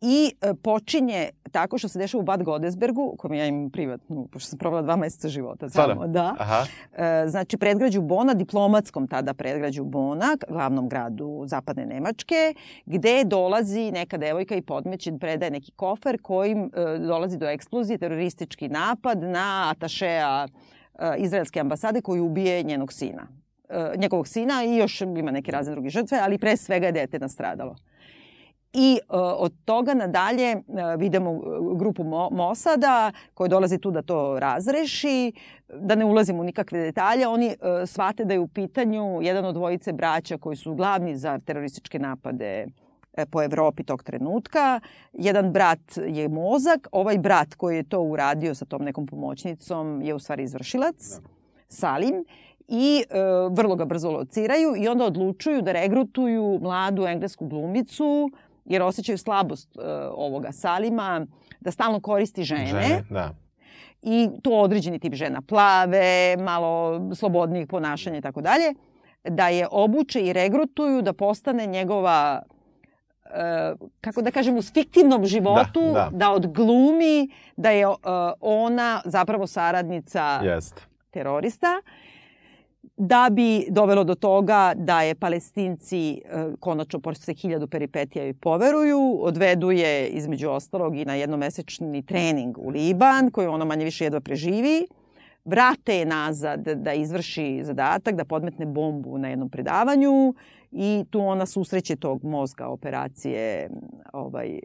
Speaker 3: i e, počinje tako što se dešava u Bad Godesbergu, u kojem ja imam privatnu, pošto sam provela dva meseca života
Speaker 4: Stvarno?
Speaker 3: tamo. Da.
Speaker 4: Aha.
Speaker 3: E, znači predgrađu Bona, diplomatskom tada predgrađu Bona, glavnom gradu zapadne Nemačke, gde dolazi neka devojka i podmeće, predaje neki kofer kojim e, dolazi do eksplozije, teroristički napad na atašeja e, izraelske ambasade koji ubije njenog sina. Njegovog sina i još ima neke razne druge žrtve, ali pre svega je dete nastradalo. I uh, od toga nadalje uh, vidimo uh, grupu Mo Mosada koji dolazi tu da to razreši, da ne ulazimo u nikakve detalje. Oni uh, shvate da je u pitanju jedan od dvojice braća koji su glavni za terorističke napade po Evropi tog trenutka. Jedan brat je mozak, ovaj brat koji je to uradio sa tom nekom pomoćnicom je u stvari izvršilac, da. Salim i e, vrlo ga brzo lociraju i onda odlučuju da regrutuju mladu englesku glumicu jer osjećaju slabost e, ovoga Salima, da stalno koristi žene.
Speaker 4: Žene, da.
Speaker 3: I to određeni tip žena plave, malo slobodnijih ponašanja i tako dalje, da je obuče i regrutuju da postane njegova e, kako da kažem, u fiktivnom životu, da, da. da odglumi da je uh, ona zapravo saradnica
Speaker 4: Jest.
Speaker 3: terorista da bi dovelo do toga da je palestinci e, konačno posle hiljadu peripetija i poveruju, odvedu je između ostalog i na jednomesečni trening u Liban, koji ona manje više jedva preživi, vrate je nazad da izvrši zadatak, da podmetne bombu na jednom predavanju i tu ona susreće tog mozga operacije ovaj,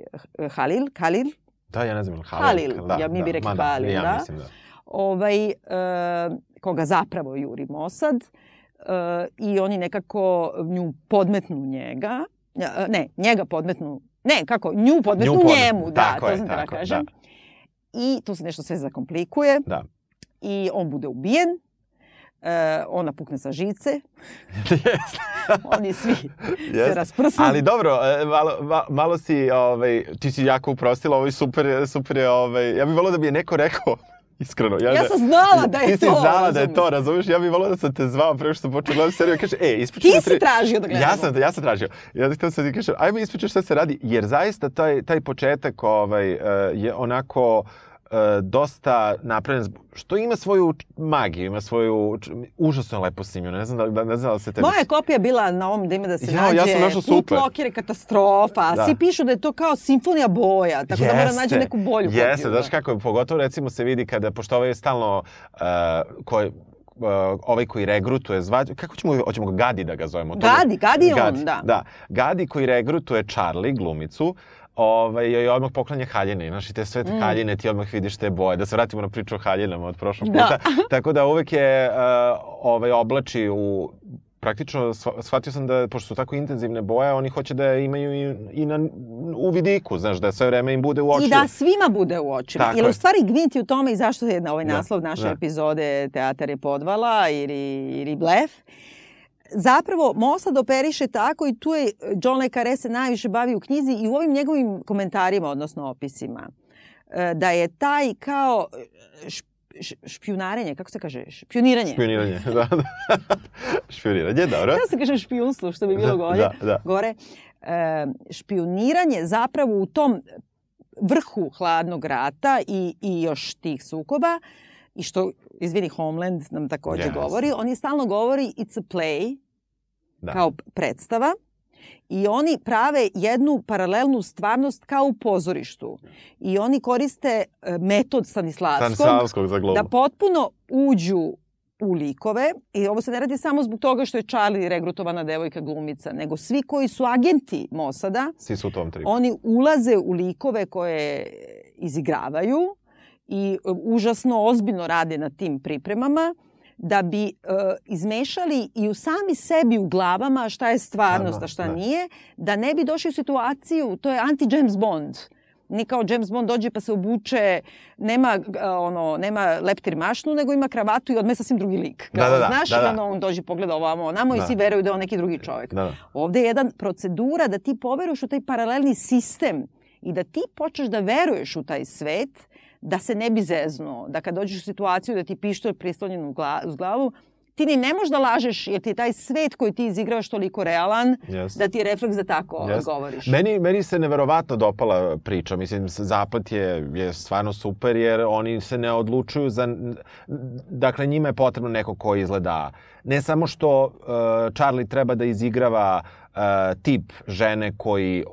Speaker 3: Halil, Halil,
Speaker 4: Da, ja ne znam, Halil.
Speaker 3: Halil, da, ja mi da, bi rekli Halil, da. Ja mislim da. Ovaj, e, koga zapravo juri Mossad uh, i oni nekako nju podmetnu njega, uh, ne, njega podmetnu, ne, kako, nju podmetnu nju podmetnu. njemu, da,
Speaker 4: tako
Speaker 3: to
Speaker 4: je,
Speaker 3: sam da
Speaker 4: tako,
Speaker 3: kažem. Da. I to se nešto sve zakomplikuje.
Speaker 4: Da.
Speaker 3: I on bude ubijen. Uh, ona pukne sa žice. <laughs> <laughs> Oni svi yes. se rasprsnu.
Speaker 4: Ali dobro, malo, malo si, ovaj, ti si jako uprostila, ovo je super, super ovaj, ja bih volio da bi je neko rekao Iskreno.
Speaker 3: Ja, ja sam znala da je to.
Speaker 4: Ti si znala da je to, razumiješ? Ja bih volio da sam te zvao pre što sam počeo gledati seriju. Kaže, e, ispričaj...
Speaker 3: Ti si tražio da gledamo.
Speaker 4: Ja sam, ja sam tražio. Ja bih htio sad ti kažem, ajmo ispričaj šta se radi, jer zaista taj, taj početak ovaj, je onako E, dosta napravljen, što ima svoju magiju, ima svoju užasno lepo snimljeno. Ne znam da, da ne znam da se tebi...
Speaker 3: Moja kopija bila na ovom da ima da se
Speaker 4: ja,
Speaker 3: nađe.
Speaker 4: Ja sam našao super.
Speaker 3: Je katastrofa. Da. Svi pišu da je to kao simfonija boja, tako Jeste. da mora nađe neku bolju kopiju.
Speaker 4: Jeste, znaš kako, pogotovo recimo se vidi kada, pošto ovo je stalno, uh, koje, uh, ovaj koji regrutuje zva, kako ćemo, hoćemo ga Gadi da ga zovemo?
Speaker 3: Gadi, Gadi je on, da.
Speaker 4: Da, Gadi koji regrutuje Charlie, glumicu, uh, ovaj, joj odmah poklanja haljine. Znaš, i te sve te mm. haljine ti odmah vidiš te boje. Da se vratimo na priču o haljinama od prošlog da. puta. <laughs> Tako da uvek je uh, ovaj, oblači u praktično shvatio sam da, pošto su tako intenzivne boje, oni hoće da imaju i, i na, u vidiku, znaš, da sve vreme im bude u očima.
Speaker 3: I da svima bude u očima. Tako Jer u stvari Gvint je u tome i zašto je na ovaj da, naslov naše da. epizode Teatar je podvala ili, ili Blef, zapravo Mossad operiše tako i tu je John Le Carré se najviše bavi u knjizi i u ovim njegovim komentarima, odnosno opisima, e, da je taj kao špijunarenje, kako se kaže? Špioniranje.
Speaker 4: Špioniranje, <laughs> da. da. <laughs> špioniranje, dobro.
Speaker 3: Ja se kaže špijunstvo, što bi bilo gore.
Speaker 4: Da, da.
Speaker 3: gore. E, špioniranje zapravo u tom vrhu hladnog rata i, i još tih sukoba i što, izvini, Homeland nam takođe yes. govori, oni stalno govori it's a play, da. kao predstava, i oni prave jednu paralelnu stvarnost kao u pozorištu. I oni koriste e, metod Stanislavskog,
Speaker 4: Stanislavskog za
Speaker 3: da potpuno uđu u likove i ovo se ne radi samo zbog toga što je Charlie regrutovana devojka glumica, nego svi koji su agenti Mosada,
Speaker 4: svi su u tom tripu.
Speaker 3: Oni ulaze u likove koje izigravaju i e, užasno ozbiljno rade na tim pripremama da bi e, izmešali i u sami sebi u glavama šta je stvarnost, a šta da. nije, da ne bi došli u situaciju, to je anti-James Bond. Ni kao James Bond dođe pa se obuče, nema, e, ono, nema leptir mašnu, nego ima kravatu i odme sasvim drugi lik.
Speaker 4: Da, da, da,
Speaker 3: Znaš,
Speaker 4: da, da.
Speaker 3: ono, on dođe pogleda ovamo, namo da. i svi veruju da je on neki drugi čovjek.
Speaker 4: Da, da.
Speaker 3: Ovde je jedan procedura da ti poveruješ u taj paralelni sistem i da ti počneš da veruješ u taj svet, da se ne bi zeznuo, da kad dođeš u situaciju da ti pištolj prislonjen uz glavu, ti ni ne možeš da lažeš jer ti je taj svet koji ti izigravaš toliko realan
Speaker 4: Yes.
Speaker 3: da ti je refleks da tako
Speaker 4: Yes.
Speaker 3: govoriš.
Speaker 4: Meni, meni se neverovatno dopala priča. Mislim, Zapad je, je stvarno super jer oni se ne odlučuju za... Dakle, njima je potrebno neko ko izgleda... Ne samo što uh, Charlie treba da izigrava uh, tip žene koji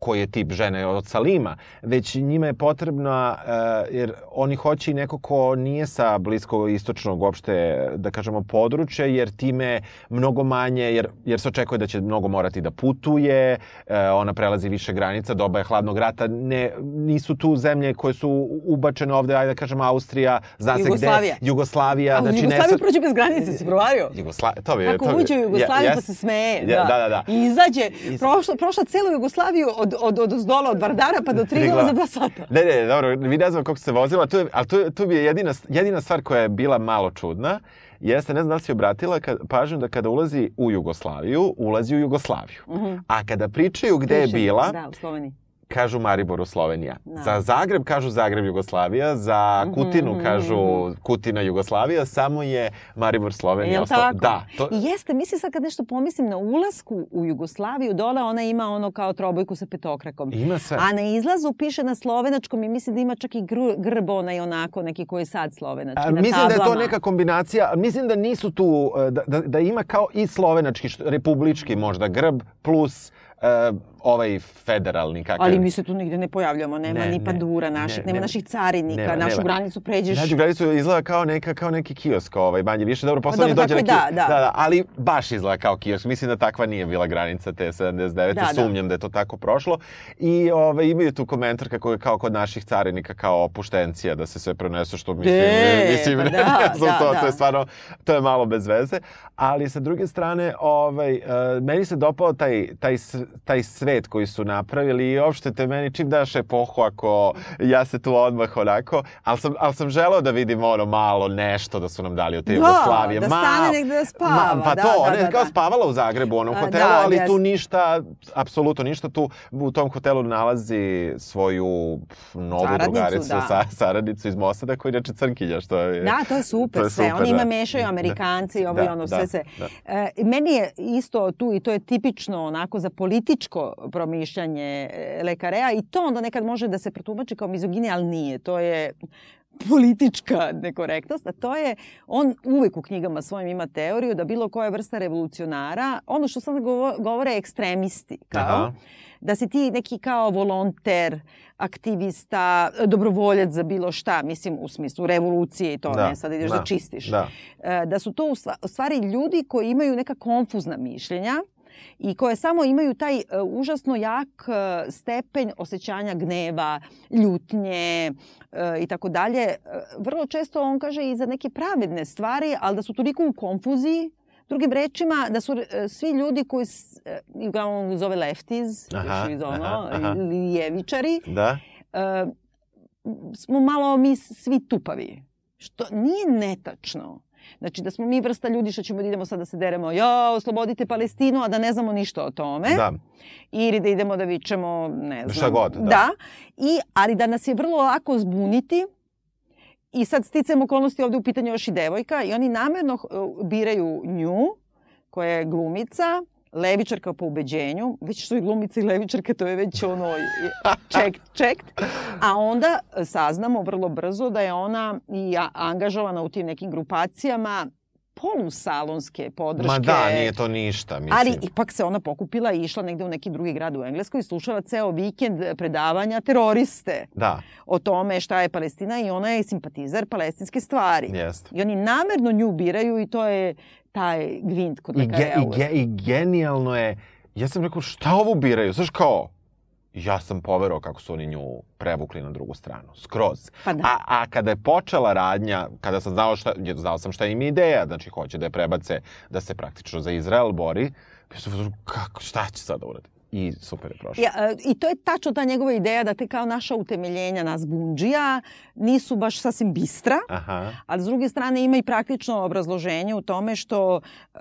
Speaker 4: koji je tip žene od Salima, već njima je potrebna, uh, jer oni hoće i neko ko nije sa blisko istočnog uopšte, da kažemo, područja, jer time mnogo manje, jer, jer se očekuje da će mnogo morati da putuje, uh, ona prelazi više granica, doba je hladnog rata, ne, nisu tu zemlje koje su ubačene ovde, ajde da kažemo Austrija, zna se
Speaker 3: Jugoslavija.
Speaker 4: gde, Jugoslavija,
Speaker 3: A u
Speaker 4: znači ne
Speaker 3: Jugoslaviju
Speaker 4: sad-
Speaker 3: prođe bez granice, si provario?
Speaker 4: Jugoslavija, to bi...
Speaker 3: Kako
Speaker 4: to bi,
Speaker 3: uđe u Jugoslaviju
Speaker 4: Ja-
Speaker 3: pa se smeje.
Speaker 4: Ja- da, da, da.
Speaker 3: I izađe,
Speaker 4: Iz-
Speaker 3: prošla, prošla celu Jugoslaviju od, od, od ozdola, od Vardara pa do Triglava za dva sata.
Speaker 4: Ne, ne, dobro, vi ne znam kako se vozila, tu je, ali tu, tu bi je jedina, jedina stvar koja je bila malo čudna, jeste, ne znam da li si obratila kad, pažnju da kada ulazi u Jugoslaviju, ulazi u Jugoslaviju. A kada pričaju gde je
Speaker 3: Piše,
Speaker 4: bila,
Speaker 3: Da, u Sloveniji.
Speaker 4: Kažu Mariboru Slovenija.
Speaker 3: Da.
Speaker 4: Za Zagreb kažu Zagreb Jugoslavija, za
Speaker 3: Mhm,
Speaker 4: Kutinu kažu Kutina Jugoslavija, samo je Maribor Slovenija. Ostao-
Speaker 3: tako?
Speaker 4: Da, to,
Speaker 3: I jeste, mislim sad kad nešto pomislim na ulasku u Jugoslaviju, dole ona ima ono kao trobojku sa petokrakom.
Speaker 4: ima sve.
Speaker 3: A na izlazu piše na slovenačkom i mislim da ima čak i gru, grb onaj onako neki koji je sad slovenački
Speaker 4: A, mislim da je to
Speaker 3: tablama.
Speaker 4: neka kombinacija, mislim da nisu tu, e, da, da, da ima kao i slovenački, republički možda grb, plus e, ovaj federalni kakav.
Speaker 3: Ali mi se tu nigde ne pojavljamo, nema
Speaker 4: Ne,
Speaker 3: ni
Speaker 4: ne,
Speaker 3: pandura naših,
Speaker 4: ne,
Speaker 3: nema
Speaker 4: nema.
Speaker 3: naših carinika,
Speaker 4: Nema,
Speaker 3: našu
Speaker 4: nema.
Speaker 3: granicu pređeš.
Speaker 4: Nađu granicu izgleda kao, neka, kao neki kiosk, ovaj, manje više. Dobro, posle
Speaker 3: Pa
Speaker 4: dođe
Speaker 3: tako
Speaker 4: neki...
Speaker 3: da, da.
Speaker 4: da, da. Ali baš izgleda kao kiosk. Mislim da takva nije bila granica te 79.
Speaker 3: Da, da.
Speaker 4: Sumnjam da je to tako prošlo. I ovaj, imaju tu komentar kako je kao kod naših carinika kao opuštencija da se sve prenesu što mislim...
Speaker 3: De,
Speaker 4: mislim,
Speaker 3: pa
Speaker 4: ne,
Speaker 3: da,
Speaker 4: ne znam
Speaker 3: da,
Speaker 4: to,
Speaker 3: da.
Speaker 4: to je stvarno, to je malo bez veze. Ali sa druge strane, ovaj, uh, meni se dopao taj, taj, taj svet koji su napravili i uopšte te meni čim daš epohu ako ja se tu odmah onako, ali sam, ali sam želeo da vidim ono malo nešto da su nam dali od te
Speaker 3: Da,
Speaker 4: Jugoslavije.
Speaker 3: da
Speaker 4: malo.
Speaker 3: stane negde da spava,
Speaker 4: pa
Speaker 3: da,
Speaker 4: to,
Speaker 3: da,
Speaker 4: ona je
Speaker 3: da,
Speaker 4: kao
Speaker 3: da.
Speaker 4: spavala u Zagrebu u onom
Speaker 3: A,
Speaker 4: hotelu,
Speaker 3: da,
Speaker 4: ali tu
Speaker 3: jeste.
Speaker 4: ništa, apsolutno ništa tu, u tom hotelu nalazi svoju novu
Speaker 3: Saradnicu,
Speaker 4: drugaricu,
Speaker 3: da.
Speaker 4: sa, saradnicu iz Mosada koja je inače crnkinja, što je...
Speaker 3: Da, to je super
Speaker 4: to je
Speaker 3: sve.
Speaker 4: super,
Speaker 3: Oni ima
Speaker 4: da.
Speaker 3: mešaju
Speaker 4: Da.
Speaker 3: Amerikanci i ovo i
Speaker 4: Da,
Speaker 3: ono,
Speaker 4: da,
Speaker 3: sve se.
Speaker 4: da.
Speaker 3: E, meni je isto tu i to je tipično onako za političko promišljanje e, lekarea i to onda nekad može da se protumači kao mizoginija, ali nije. To je politička nekorektnost, a to je, on uvek u knjigama svojim ima teoriju da bilo koja vrsta revolucionara, ono što sad govo- govore ekstremisti, kao,
Speaker 4: Aha.
Speaker 3: da si ti neki kao volonter, aktivista, dobrovoljac za bilo šta, mislim u smislu revolucije i to,
Speaker 4: Da,
Speaker 3: ne sad ideš da,
Speaker 4: da,
Speaker 3: čistiš.
Speaker 4: Da.
Speaker 3: E, da su to u stvari ljudi koji imaju neka konfuzna mišljenja i koje samo imaju taj e, užasno jak e, stepenj osjećanja gneva, ljutnje e, i tako dalje. Vrlo često on kaže i za neke pravedne stvari, ali da su toliko u konfuziji Drugim rečima, da su svi ljudi koji, uglavnom zove lefties,
Speaker 4: Aha,
Speaker 3: još iz ono,
Speaker 4: aha, aha.
Speaker 3: lijevičari,
Speaker 4: Da?
Speaker 3: smo malo mi svi tupavi. Što nije netačno. Znači da smo mi vrsta ljudi što ćemo da idemo sad da se deremo, ja, oslobodite Palestinu, a da ne znamo ništa o tome.
Speaker 4: Da.
Speaker 3: Ili da idemo da vičemo, ne znam.
Speaker 4: Šta god, da.
Speaker 3: da. I, ali da nas je vrlo lako zbuniti i sad sticajem okolnosti ovde u pitanju još i devojka i oni namerno uh, biraju nju, koja je glumica, levičarka po ubeđenju, već su i glumica i levičarka, to je već ono checked, checked. A onda saznamo vrlo brzo da je ona i angažovana u tim nekim grupacijama polusalonske podrške.
Speaker 4: Ma da, nije to ništa, mislim.
Speaker 3: Ali ipak se ona pokupila i išla negde u neki drugi grad u Engleskoj i slušala ceo vikend predavanja teroriste
Speaker 4: Da,
Speaker 3: o tome šta je Palestina i ona je simpatizer palestinske stvari.
Speaker 4: jeste.
Speaker 3: I oni namerno nju biraju i to je taj gvint kod
Speaker 4: I, ge,
Speaker 3: lekara.
Speaker 4: i, ge, I genijalno je, ja sam rekao, šta ovo biraju? Znaš kao, ja sam poverao kako su oni nju prevukli na drugu stranu, skroz.
Speaker 3: Pa da.
Speaker 4: A, a kada je počela radnja, kada sam znao šta, znao sam šta im je ideja, znači hoće da je prebace, da se praktično za Izrael bori, ja sam kako, šta će sada uradi? I super je prošlo.
Speaker 3: Ja, e, I to je tačno ta njegova ideja da te kao naša utemeljenja nas bundžija nisu baš sasvim bistra,
Speaker 4: Aha,
Speaker 3: ali s druge strane ima i praktično obrazloženje u tome što e,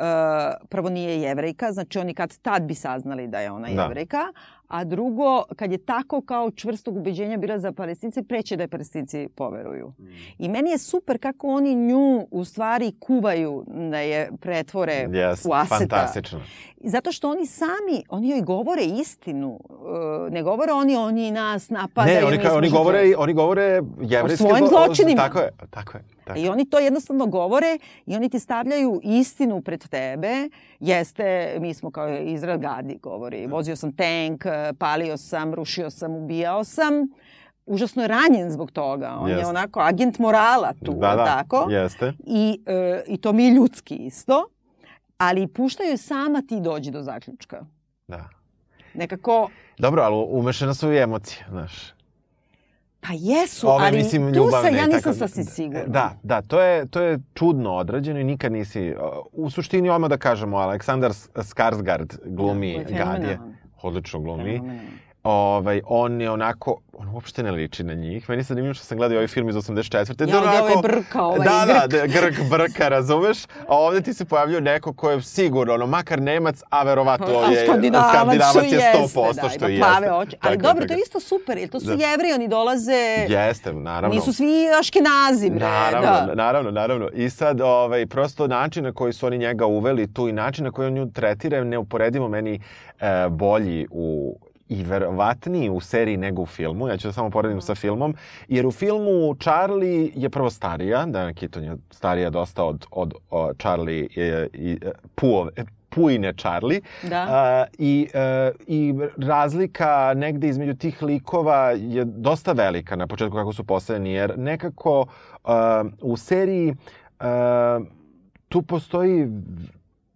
Speaker 3: prvo nije jevrejka, znači oni kad tad bi saznali da je ona
Speaker 4: Da.
Speaker 3: jevrejka, a drugo, kad je tako kao čvrstog ubeđenja bila za palestince, preće da je palestinci poveruju. I meni je super kako oni nju u stvari kuvaju da je pretvore
Speaker 4: Yes,
Speaker 3: u aseta.
Speaker 4: fantastično.
Speaker 3: Zato što oni sami, oni joj govore istinu. E, Ne govore oni, oni nas napadaju.
Speaker 4: ne, oni,
Speaker 3: mi
Speaker 4: ka,
Speaker 3: smo
Speaker 4: oni govore, oni govore jevrijske...
Speaker 3: svojim
Speaker 4: zlo-
Speaker 3: zločinima.
Speaker 4: Tako je, tako je. Tako.
Speaker 3: I oni to jednostavno govore i oni ti stavljaju istinu pred tebe. Jeste, mi smo kao Izrael gadi, govori. Vozio sam tank, palio sam, rušio sam, ubijao sam. Užasno je ranjen zbog toga. On je
Speaker 4: Jeste.
Speaker 3: onako agent morala tu,
Speaker 4: Da, da,
Speaker 3: tako?
Speaker 4: jeste.
Speaker 3: I, e, I to mi je ljudski isto. Ali puštaju je sama ti dođi do zaključka.
Speaker 4: Da.
Speaker 3: Nekako,
Speaker 4: Dobro, ali umešane su i emocije, znaš.
Speaker 3: Pa jesu,
Speaker 4: Ove,
Speaker 3: ali
Speaker 4: mislim,
Speaker 3: tu sa, ja nisam
Speaker 4: tako-
Speaker 3: sasvim sigurna.
Speaker 4: Da, da, to je, to je čudno odrađeno i nikad nisi... U suštini, odmah da kažemo, Aleksandar Skarsgård glumi
Speaker 3: Da, koji je
Speaker 4: Gadije.
Speaker 3: fenomenalan.
Speaker 4: Odlično glumi.
Speaker 3: Fenomenalan.
Speaker 4: Ovaj, on je onako, on uopšte ne liči na njih. Meni se zanimljivo što sam gledao ovaj film iz 84.
Speaker 3: Ja, da, ovaj brka, ovaj
Speaker 4: da, da,
Speaker 3: grk.
Speaker 4: da, grk brka, razumeš? A ovde ti se pojavljuje neko ko je sigurno, ono, makar Nemac, a verovatno
Speaker 3: A
Speaker 4: je
Speaker 3: skandinavac,
Speaker 4: skandinavac
Speaker 3: što
Speaker 4: je
Speaker 3: jeste,
Speaker 4: 100%
Speaker 3: da,
Speaker 4: što jeste.
Speaker 3: plave oči. Ali
Speaker 4: Tako,
Speaker 3: dobro,
Speaker 4: tako.
Speaker 3: to je isto super, jer to su
Speaker 4: Da.
Speaker 3: jevri, oni dolaze...
Speaker 4: Jeste, naravno.
Speaker 3: Nisu svi aškenazi, bre.
Speaker 4: Naravno,
Speaker 3: da.
Speaker 4: naravno, naravno. I sad, ovaj, prosto način na koji su oni njega uveli tu i način na koji on nju tretira je neuporedivo meni e, bolji u i verovatniji u seriji nego u filmu. Ja ću da samo poredim sa filmom. Jer u filmu Charlie je prvo starija, Diana Keaton je starija dosta od, od, od Charlie e, i e, Puove, Puine Charlie.
Speaker 3: Da.
Speaker 4: A, i, e, I razlika negde između tih likova je dosta velika na početku kako su postavljeni, jer nekako e, u seriji e, tu postoji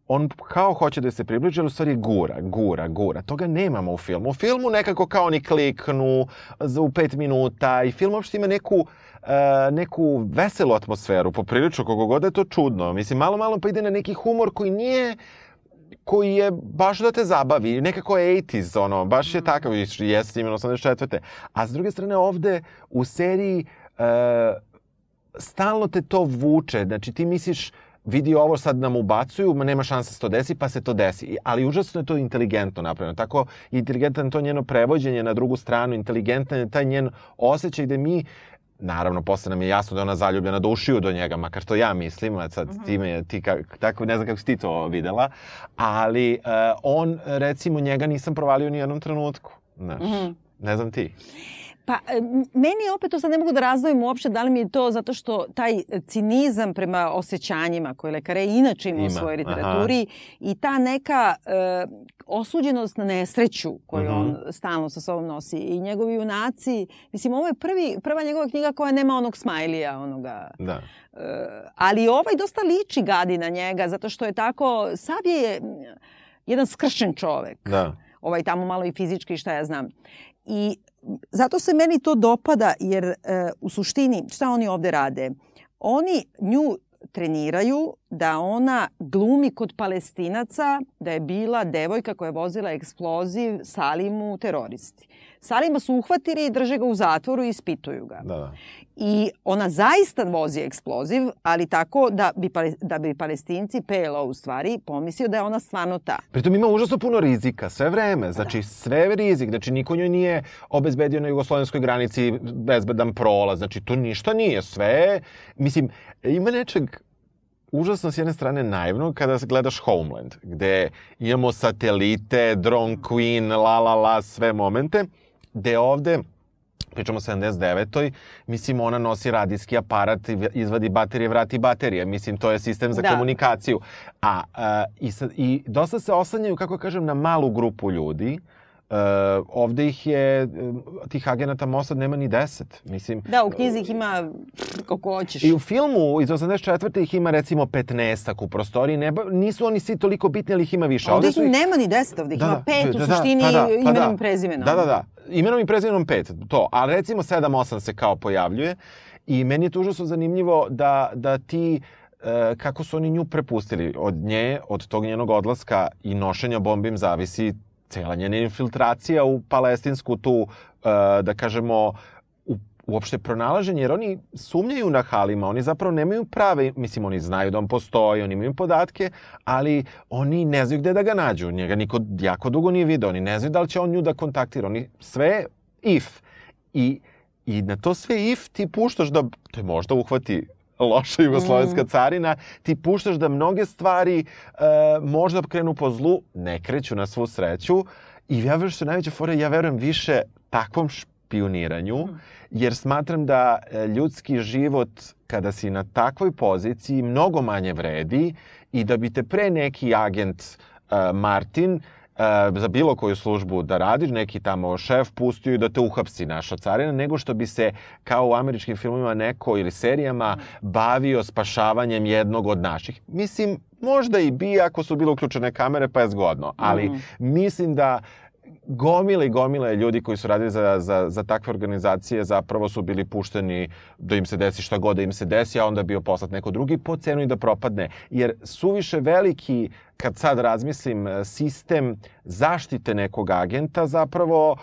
Speaker 4: on kao hoće da se približi, ali u stvari gura, gura, gura. Toga nemamo u filmu. U filmu nekako kao oni kliknu za u pet minuta i film uopšte ima neku e, neku veselu atmosferu, poprilično kogo god da je to čudno. Mislim, malo, malo pa ide na neki humor koji nije koji je baš da te zabavi, nekako 80s, ono, baš je takav, i jeste imeno 84. A s druge strane ovde u seriji e, stalno te to vuče, znači ti misliš vidi ovo sad nam ubacuju, ma nema šanse da se to desi, pa se to desi. Ali užasno je to inteligentno napravljeno. Tako inteligentan je to njeno prevođenje na drugu stranu, inteligentan je taj njen osjećaj gde mi Naravno, posle nam je jasno da je ona zaljubljena do ušiju do njega, makar to ja mislim, a sad ti me, ti ka, tako, ne znam kako si ti to videla, ali uh, on, recimo, njega nisam provalio ni u jednom trenutku, znaš, ne znam ti.
Speaker 3: Pa, e, meni je opet to sad ne mogu da razdvojim uopšte da li mi je to zato što taj cinizam prema osjećanjima koje lekare inače ima, u
Speaker 4: Ima,
Speaker 3: svojoj
Speaker 4: aha.
Speaker 3: literaturi i ta neka e, osuđenost na nesreću koju
Speaker 4: Mhm.
Speaker 3: on stalno sa sobom nosi i njegovi junaci, mislim ovo je prvi, prva njegova knjiga koja nema onog smajlija, onoga
Speaker 4: Da.
Speaker 3: E, ali ovaj dosta liči gadi na njega, zato što je tako, Sabije je jedan skršen čovek.
Speaker 4: Da.
Speaker 3: Ovaj tamo malo i fizički, šta ja znam. I zato se meni to dopada, jer e, u suštini, šta oni ovde rade? Oni nju treniraju da ona glumi kod palestinaca da je bila devojka koja je vozila eksploziv Salimu teroristi. Salima su uhvatili i drže ga u zatvoru i ispituju ga.
Speaker 4: Da, da.
Speaker 3: I ona zaista vozi eksploziv, ali tako da bi, da bi palestinci, PLO u stvari, pomislio da je ona stvarno ta.
Speaker 4: Pritom ima užasno puno rizika, sve vreme. Znači, sve je rizik. Znači, niko njoj nije obezbedio na jugoslovenskoj granici bezbedan prolaz. Znači, to ništa nije. Sve. Mislim, ima nečeg užasno s jedne strane naivno kada gledaš Homeland, gde imamo satelite, drone queen, la la la, sve momente, gde ovde pričamo o 79. Mislim, ona nosi radijski aparat, izvadi baterije, vrati baterije. Mislim, to je sistem za
Speaker 3: Da.
Speaker 4: komunikaciju. A, a i, sad, I dosta se oslanjaju, kako kažem, na malu grupu ljudi. Uh, ovde ih je, e, tih agenata Mossad nema ni deset. Mislim,
Speaker 3: Da, u knjizi ih ima koliko hoćeš.
Speaker 4: i u filmu iz 84. ih ima recimo 15 u prostoriji. Ne, nisu oni svi toliko bitni, ali ih ima više.
Speaker 3: Ovde ih
Speaker 4: su ih-
Speaker 3: nema ni deset, ovde ih ima pet, u suštini
Speaker 4: pa da, pa
Speaker 3: imenom
Speaker 4: da.
Speaker 3: i prezimenom.
Speaker 4: Da, da, da. Imenom i prezimenom pet, to. A recimo 7-8 se kao pojavljuje. I meni je to užasno zanimljivo da, da ti e, kako su oni nju prepustili. Od nje, od tog njenog odlaska i nošenja bombi im zavisi cela njena infiltracija u palestinsku tu, e, da kažemo, uopšte pronalaženje, jer oni sumnjaju na Halima, oni zapravo nemaju prave, mislim, oni znaju da on postoji, oni imaju podatke, ali oni ne znaju gde da ga nađu. Njega niko jako dugo nije video, oni ne znaju da li će on nju da kontaktira. Oni sve if. I, I na to sve if ti puštaš da te možda uhvati loša jugoslovenska mm. carina, ti puštaš da mnoge stvari e, možda krenu po zlu, ne kreću na svu sreću. I ja verujem što je najveća fora, ja verujem više takvom špioniranju, mm. Jer smatram da e, ljudski život kada si na takvoj poziciji mnogo manje vredi i da bi te pre neki agent uh, Martin e, za bilo koju službu da radiš, neki tamo šef pustio i da te uhapsi naša carina, nego što bi se kao u američkim filmima neko ili serijama bavio spašavanjem jednog od naših. Mislim, možda i bi ako su bile uključene kamere, pa je zgodno, ali mm. mislim da gomile i gomile ljudi koji su radili za, za, za takve organizacije zapravo su bili pušteni da im se desi šta god da im se desi, a onda bio poslat neko drugi po cenu i da propadne. Jer suviše veliki, kad sad razmislim, sistem zaštite nekog agenta zapravo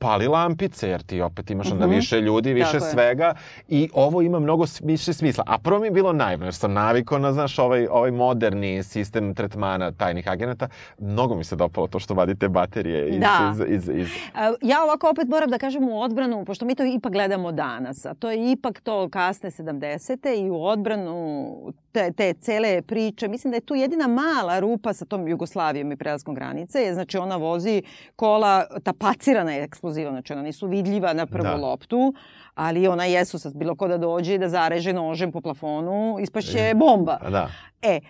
Speaker 4: pali lampice, jer ti opet imaš onda mhm. -huh. više ljudi, više Tako svega je. i ovo ima mnogo više smisla. A prvo mi je bilo naivno, jer sam navikao na, znaš, ovaj, ovaj moderni sistem tretmana tajnih agenata. Mnogo mi se dopalo to što vadite baterije iz...
Speaker 3: Da.
Speaker 4: iz, iz, iz...
Speaker 3: Ja ovako opet moram da kažem u odbranu, pošto mi to ipak gledamo danas, a to je ipak to kasne 70. i u odbranu te, te cele priče. Mislim da je tu jedina mala rupa sa tom Jugoslavijom i prelaskom granice. Je, znači ona vozi kola tapacirana je eksploziva, znači ona nisu vidljiva na prvu da. loptu, ali ona jesu sad bilo ko da dođe i da zareže nožem po plafonu, ispašće bomba.
Speaker 4: Da.
Speaker 3: E,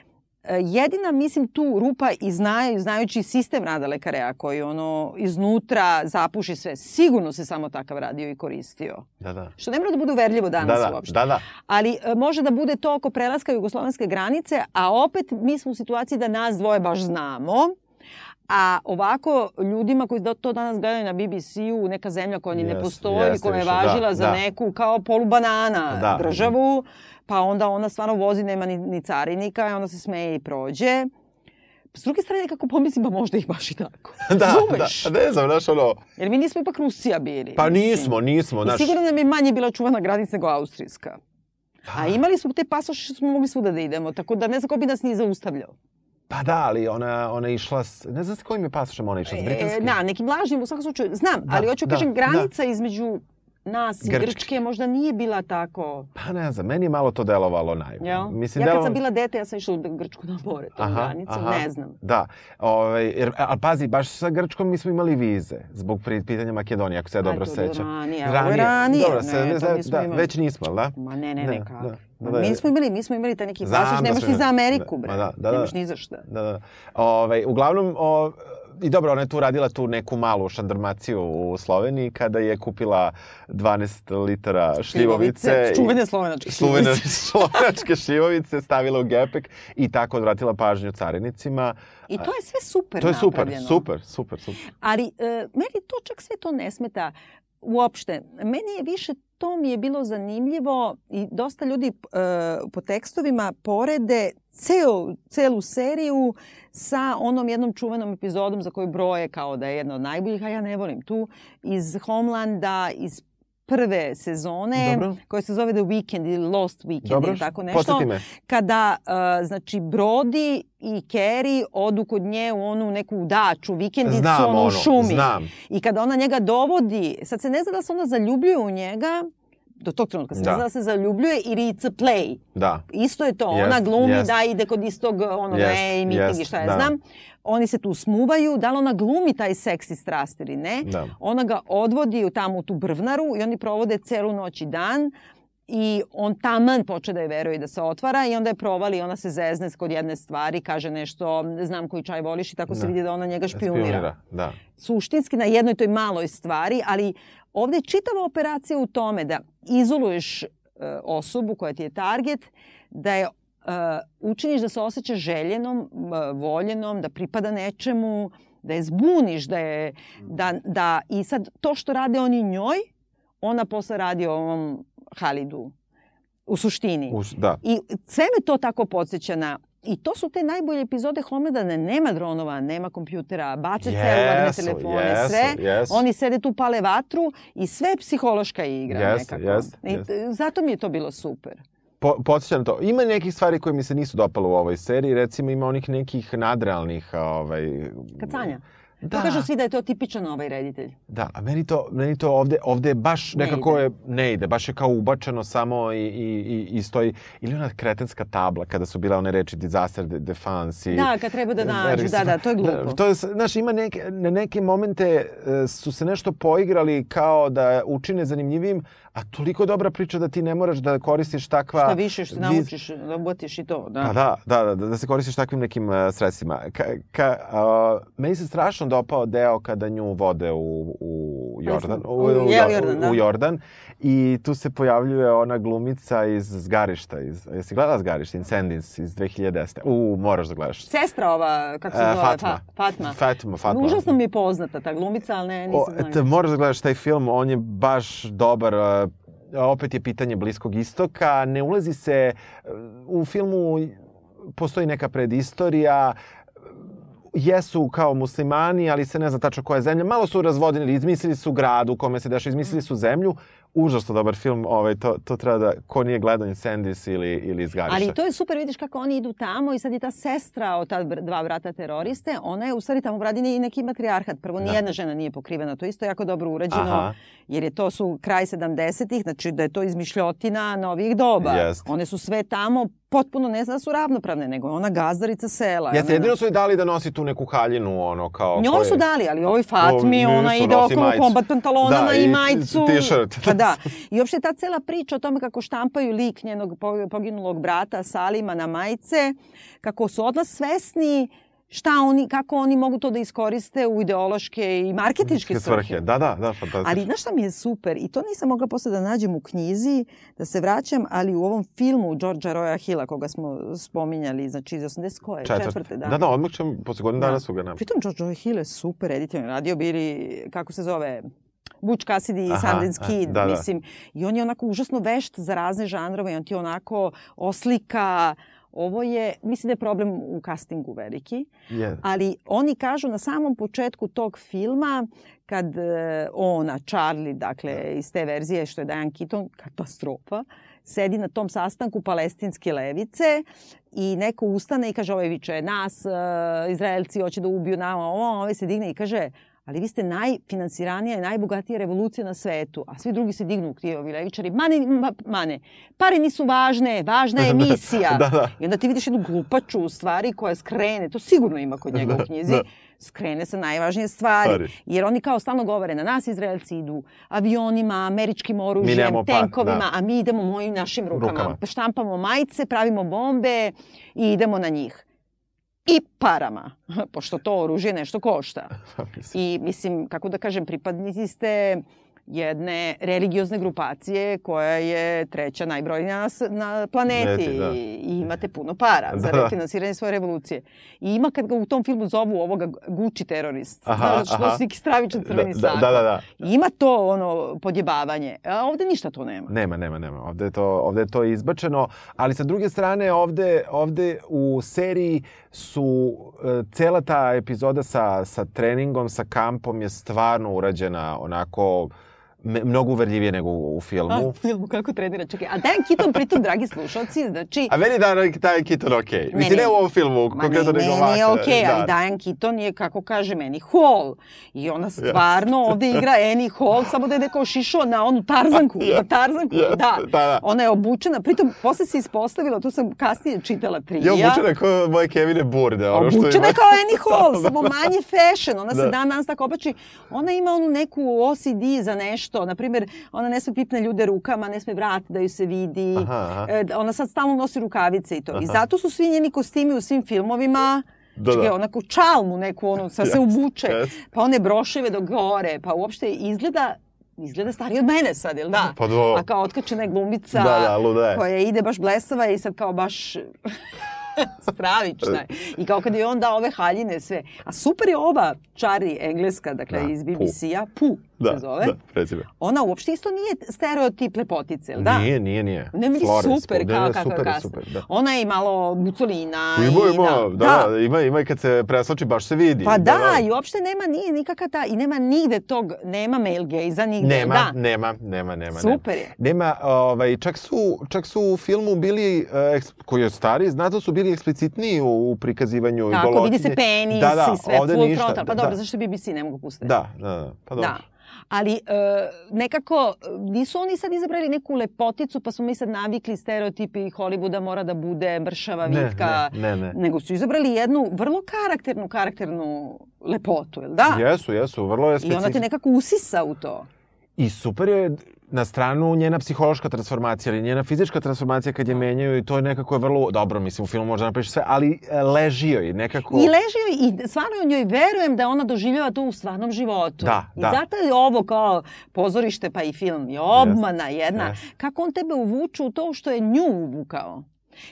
Speaker 3: E, jedina, mislim, tu rupa i znaju, znajući sistem rada lekarea koji ono iznutra zapuši sve, sigurno se samo takav radio i koristio.
Speaker 4: Da, da.
Speaker 3: Što ne mora da bude uverljivo danas
Speaker 4: da, da,
Speaker 3: uopšte.
Speaker 4: Da, da.
Speaker 3: Ali e, može da bude to oko prelaska jugoslovenske granice, a opet mi smo u situaciji da nas dvoje baš znamo. A ovako, ljudima koji to danas gledaju na BBC-u, neka zemlja koja ni yes, ne postoji, yes, koja je važila da, za da. neku kao polubanana da. državu, pa onda ona stvarno vozi, nema ni, ni carinika, i onda se smeje i prođe. S druge strane, nekako pomislim, pa možda ih baš i tako. <laughs>
Speaker 4: da, Zumeš? da, ne znam, znaš, ono...
Speaker 3: Jer mi nismo ipak Rusija bili.
Speaker 4: Pa nismo, nismo, znaš...
Speaker 3: I sigurno nam je manje bila čuvana granica nego Austrijska. Da. A imali smo te pasoše što smo mogli svuda da idemo, tako da ne znam ko bi nas nije zaustavljao.
Speaker 4: Pa da, ali ona, ona išla, s, ne znam s kojim je pasošem ona išla, s britanskim?
Speaker 3: E, na, nekim lažnim, u svakom slučaju, znam, da, ali hoću da, kažem, granica da. između nas i Grčke. Grčke možda nije bila tako...
Speaker 4: Pa ne znam, meni je malo to delovalo naivno.
Speaker 3: Ja? Mislim, ja kad delova... sam bila dete, ja sam išla u Grčku na more, tom aha, granicu, aha, ne znam.
Speaker 4: Da, ovaj, jer, ali pazi, baš sa Grčkom mi smo imali vize, zbog pitanja Makedonije, ako se ja dobro sećam.
Speaker 3: Ranije, ranije, ranije.
Speaker 4: Dobro, se,
Speaker 3: ne,
Speaker 4: ne, da, imali. već nismo, da?
Speaker 3: Ma ne, ne, ne, ne kako. Da. Da, da, mi smo imali, mi smo imali taj neki pasoš, nemaš ni za Ameriku, bre. Da, da, da, nemaš ni za šta.
Speaker 4: Da, da. Ove, ovaj, uglavnom, o, I dobro, ona je tu radila tu neku malu šandarmaciju u Sloveniji kada je kupila 12 litara šljivovice.
Speaker 3: čuvene slovenačke šljivovice. <laughs>
Speaker 4: slovenačke šljivovice stavila u gepek i tako odvratila pažnju carinicima.
Speaker 3: I to je sve super
Speaker 4: To je super,
Speaker 3: napravljeno.
Speaker 4: super, super, super.
Speaker 3: Ali e, meni to čak sve to ne smeta uopšte. Meni je više to mi je bilo zanimljivo i dosta ljudi e, po tekstovima porede ceo, celu seriju sa onom jednom čuvenom epizodom za koju broje kao da je jedna od najboljih, a ja ne volim tu, iz Homelanda, iz prve sezone Dobro. koja se zove The Weekend ili Lost Weekend Dobro. ili tako nešto.
Speaker 4: me.
Speaker 3: Kada uh, znači Brody i Carrie odu kod nje u onu neku daču, vikendicu,
Speaker 4: znam ono,
Speaker 3: šumi.
Speaker 4: Znam.
Speaker 3: I kada ona njega dovodi, sad se ne zna da se ona zaljubljuje u njega, do tog trenutka se da. da se zaljubljuje ili it's a play.
Speaker 4: Da.
Speaker 3: Isto je to, yes, ona glumi yes. da ide kod istog ono yes, ne, meeting yes, i šta ja da. znam. Oni se tu smuvaju, da li ona glumi taj seksi strast ili ne. Da. Ona ga odvodi u tamo u tu brvnaru i oni provode celu noć i dan i on taman poče da je veruje da se otvara i onda je provali i ona se zezne kod jedne stvari, kaže nešto, znam koji čaj voliš i tako da. se vidi da ona njega špionira. špionira.
Speaker 4: Da.
Speaker 3: Suštinski na jednoj toj maloj stvari, ali ovde je čitava operacija u tome da izoluješ e, osobu koja ti je target, da je uh, učiniš da se osjeća željenom, voljenom, da pripada nečemu, da je zbuniš, da je, da, da, i sad to što rade oni njoj, ona posle radi ovom Halidu. U suštini.
Speaker 4: Us, da.
Speaker 3: I sve me to tako podsjeća na I to su te najbolje epizode Homedane. Nema dronova, nema kompjutera, bace celularne
Speaker 4: Jesu,
Speaker 3: telefone,
Speaker 4: jesu,
Speaker 3: sve.
Speaker 4: jesu.
Speaker 3: Oni sede tu, pale vatru i sve je psihološka igra
Speaker 4: Jeste,
Speaker 3: nekako.
Speaker 4: jeste,
Speaker 3: I
Speaker 4: jeste.
Speaker 3: zato mi je to bilo super.
Speaker 4: Po, podsjeća na to. Ima nekih stvari koje mi se nisu dopale u ovoj seriji, recimo ima onih nekih nadrealnih, ovaj...
Speaker 3: Kacanja.
Speaker 4: Da.
Speaker 3: To kažu svi da je to tipičan ovaj reditelj.
Speaker 4: Da, a meni to, meni to ovde, ovde baš
Speaker 3: Ne
Speaker 4: nekako
Speaker 3: ide.
Speaker 4: je, ne ide, baš je kao ubačeno samo i, i, i, i stoji, ili ona kretenska tabla kada su bile one reči disaster de- defense i...
Speaker 3: Da, kad treba da nađu, da, da, to je glupo.
Speaker 4: Da, to je, znaš, ima neke, na neke momente e, su se nešto poigrali kao da učine zanimljivim, a toliko dobra priča da ti ne moraš da koristiš takva...
Speaker 3: Šta više što naučiš, da ubatiš i to. Da.
Speaker 4: Pa da, da, da, da se koristiš takvim nekim uh, sredstvima. Ka, ka, uh, meni se strašno dopao deo kada nju vode u, u Jordan.
Speaker 3: U- u Jordan, da.
Speaker 4: u Jordan. I tu se pojavljuje ona glumica iz Zgarišta. Iz, jesi gledala Zgarišta? Incendies iz 2010. U, moraš da gledaš.
Speaker 3: Sestra ova, kako se
Speaker 4: E,
Speaker 3: zove?
Speaker 4: Fatma.
Speaker 3: Fa- Fatma.
Speaker 4: Fatma, Fatma.
Speaker 3: Užasno mi je poznata ta glumica, ali ne, nisam znala.
Speaker 4: moraš da gledaš taj film, on je baš dobar. uh, Opet je pitanje Bliskog istoka. Ne ulazi se... uh, U filmu postoji neka predistorija. Jesu kao muslimani, ali se ne zna tačno koja je zemlja. Malo su razvodili, izmislili su grad u kome se dešava, izmislili su zemlju. Užasno dobar film, ovaj, to, to treba da, ko nije gledao Incendies ili, ili Izgariša.
Speaker 3: Ali to je super, vidiš kako oni idu tamo i sad je ta sestra od ta dva brata teroriste, ona je u stvari tamo bradi i neki matrijarhat. Prvo, ni jedna žena nije pokrivena, to je isto jako dobro urađeno,
Speaker 4: Aha.
Speaker 3: jer je to su kraj 70-ih, znači da je to izmišljotina novih doba.
Speaker 4: Jest.
Speaker 3: One su sve tamo potpuno ne zna da su ravnopravne, nego je ona gazdarica sela.
Speaker 4: Jeste, jedino su joj dali da nosi tu neku haljinu, ono, kao...
Speaker 3: Njoj
Speaker 4: koje-
Speaker 3: su dali, ali ovoj Fatmi,
Speaker 4: O,
Speaker 3: ona ide okolo
Speaker 4: majicu.
Speaker 3: kombat pantalonama
Speaker 4: Da,
Speaker 3: i,
Speaker 4: i
Speaker 3: majicu.
Speaker 4: t-shirt.
Speaker 3: Pa da. I uopšte ta cela priča o tome kako štampaju lik njenog po- poginulog brata Salima na majice, kako su odmah svesni šta oni, kako oni mogu to da iskoriste u ideološke i marketičke svrhe.
Speaker 4: Da, da, da, fantastično.
Speaker 3: Ali znaš šta mi je super? I to nisam mogla posle da nađem u knjizi, da se vraćam, ali u ovom filmu Georgea Roya Hilla, koga smo spominjali, znači iz 80 koje? Četvrte,
Speaker 4: da. Da, da, odmah ćemo, posle godinu dana su ga nam.
Speaker 3: Pritom George Roy Hill je super editor, radio bili, kako se zove, Butch Cassidy i Sundance
Speaker 4: a,
Speaker 3: Kid,
Speaker 4: da, da.
Speaker 3: mislim. I on je onako užasno vešt za razne žanrove i on ti onako oslika Ovo je, mislim da je problem u castingu veliki,
Speaker 4: Je.
Speaker 3: ali oni kažu na samom početku tog filma, kad e, ona, Charlie, dakle, iz te verzije što je Diane Keaton, katastrofa, sedi na tom sastanku palestinske levice i neko ustane i kaže, ovaj viče, nas, e, Izraelci, hoće da ubiju nama, ovo, ovaj se digne i kaže, ali vi ste najfinansiranija i najbogatija revolucija na svetu, a svi drugi se dignu, ti ovi levičari, mane, ma, mane, pare nisu važne, važna je <laughs> misija.
Speaker 4: Da, da.
Speaker 3: I onda ti vidiš jednu glupaču u stvari koja skrene, to sigurno ima kod njega u knjizi,
Speaker 4: da.
Speaker 3: skrene sa najvažnije stvari.
Speaker 4: Stvari.
Speaker 3: Jer oni kao stalno govore, na nas Izraelci idu avionima, američkim oružjem,
Speaker 4: par,
Speaker 3: tenkovima,
Speaker 4: da.
Speaker 3: a mi idemo mojim našim rukama.
Speaker 4: Rukama.
Speaker 3: Štampamo majice, pravimo bombe i idemo na njih. I parama, pošto to oružje nešto košta. <laughs> I mislim, kako da kažem, pripadnici ste jedne religiozne grupacije koja je treća najbrojnija na, na planeti
Speaker 4: Planeti, da.
Speaker 3: i, i imate puno para za
Speaker 4: Da, da.
Speaker 3: refinansiranje svoje revolucije. I ima kad ga u tom filmu zovu ovoga Gucci terorist.
Speaker 4: Aha,
Speaker 3: Znaš, što
Speaker 4: aha.
Speaker 3: su neki stravičan crveni
Speaker 4: da,
Speaker 3: sako.
Speaker 4: da, da, da.
Speaker 3: Ima to ono podjebavanje, a ovde ništa to nema.
Speaker 4: Nema, nema, nema. Ovde je to, ovde je to izbačeno, ali sa druge strane ovde, ovde u seriji su e, cela ta epizoda sa, sa treningom, sa kampom je stvarno urađena onako mnogo uverljivije nego u, u filmu.
Speaker 3: A, <laughs> filmu kako trenira, čekaj. A Diane Keaton, pritom, dragi slušalci, znači...
Speaker 4: A meni da taj Keaton okej.
Speaker 3: Ne,
Speaker 4: Mislim, ne, u ovom filmu,
Speaker 3: Ma ne,
Speaker 4: konkretno nego
Speaker 3: meni je
Speaker 4: ovako.
Speaker 3: okej,
Speaker 4: da.
Speaker 3: ali Diane Keaton je, kako kaže meni, Hall. I ona stvarno ovde igra Annie Hall, samo da je neko šišao na onu tarzanku. Na
Speaker 4: Jeste,
Speaker 3: tarzanku,
Speaker 4: jeste,
Speaker 3: da.
Speaker 4: da, da.
Speaker 3: Ona je obučena, pritom posle se ispostavila, to sam kasnije čitala trija.
Speaker 4: Ja obučena kao moje Kevine Burde. Ono što
Speaker 3: Obučena
Speaker 4: ima...
Speaker 3: je kao Annie <laughs> Hall, samo manje fashion. Ona se
Speaker 4: Da.
Speaker 3: dan danas tako oblači. Ona ima onu neku OCD za nešto. Naprimjer, ona ne sme pipne ljude rukama, ne sme vrat da ju se vidi.
Speaker 4: Aha, aha.
Speaker 3: E, ona sad stalno nosi rukavice i to. I zato su svi njeni kostimi u svim filmovima
Speaker 4: Da, da.
Speaker 3: onako čalmu neku, ono, sad se
Speaker 4: jest.
Speaker 3: pa one broševe do gore, pa uopšte izgleda, izgleda stariji od mene sad, jel da?
Speaker 4: Pa do-
Speaker 3: A kao otkačena je glumica
Speaker 4: Da, da, luda je.
Speaker 3: koja ide baš blesava i sad kao baš <laughs> stravična je. I kao kad je on dao ove haljine sve. A super je ova Čari engleska, dakle
Speaker 4: Da,
Speaker 3: iz BBC-a, Pu.
Speaker 4: Da,
Speaker 3: se zove.
Speaker 4: Da, prezime.
Speaker 3: Ona uopšte isto nije stereotip lepotice, jel da?
Speaker 4: Nije, nije, nije.
Speaker 3: Ne vidi
Speaker 4: Florence,
Speaker 3: super
Speaker 4: ne,
Speaker 3: kao
Speaker 4: ne, super,
Speaker 3: kasno.
Speaker 4: super, da.
Speaker 3: Ona je i malo bucolina.
Speaker 4: Ima,
Speaker 3: i,
Speaker 4: ima, da, da, ima, ima i kad se preslači, baš se vidi.
Speaker 3: Pa da, i uopšte nema nije nikakva ta, i nema nigde tog, nema male gaze-a nigde.
Speaker 4: Nema,
Speaker 3: da.
Speaker 4: nema, nema, nema.
Speaker 3: Super je.
Speaker 4: Nema, ovaj, čak su, čak su u filmu bili, eks, koji je stari, znate su bili eksplicitniji u, u prikazivanju
Speaker 3: Tako,
Speaker 4: golotinje.
Speaker 3: vidi se penis
Speaker 4: da, da,
Speaker 3: i sve,
Speaker 4: ovde
Speaker 3: full
Speaker 4: ništa,
Speaker 3: frontal. Pa
Speaker 4: da,
Speaker 3: dobro,
Speaker 4: da.
Speaker 3: zašto BBC ne mogu pustiti?
Speaker 4: Da, da, da, pa dobro.
Speaker 3: Da. Ali e, nekako nisu oni sad izabrali neku lepoticu pa smo mi sad navikli stereotipi Hollywooda mora da bude mršava,
Speaker 4: Ne,
Speaker 3: vitka.
Speaker 4: ne, ne, ne.
Speaker 3: Nego su izabrali jednu vrlo karakternu, karakternu lepotu, jel da?
Speaker 4: Jesu, jesu, vrlo je
Speaker 3: I
Speaker 4: specifično.
Speaker 3: onda te nekako usisa u to.
Speaker 4: I super je na stranu njena psihološka transformacija, ali njena fizička transformacija kad je menjaju i to je nekako je vrlo, dobro, mislim, u filmu možda napraviš sve, ali e, leži joj nekako...
Speaker 3: I leži joj, i stvarno njoj verujem da ona doživljava to u stvarnom životu.
Speaker 4: Da,
Speaker 3: I
Speaker 4: da.
Speaker 3: zato je ovo kao pozorište pa i film je obmana jedna.
Speaker 4: jest.
Speaker 3: Kako on tebe uvuče u to što je nju uvukao.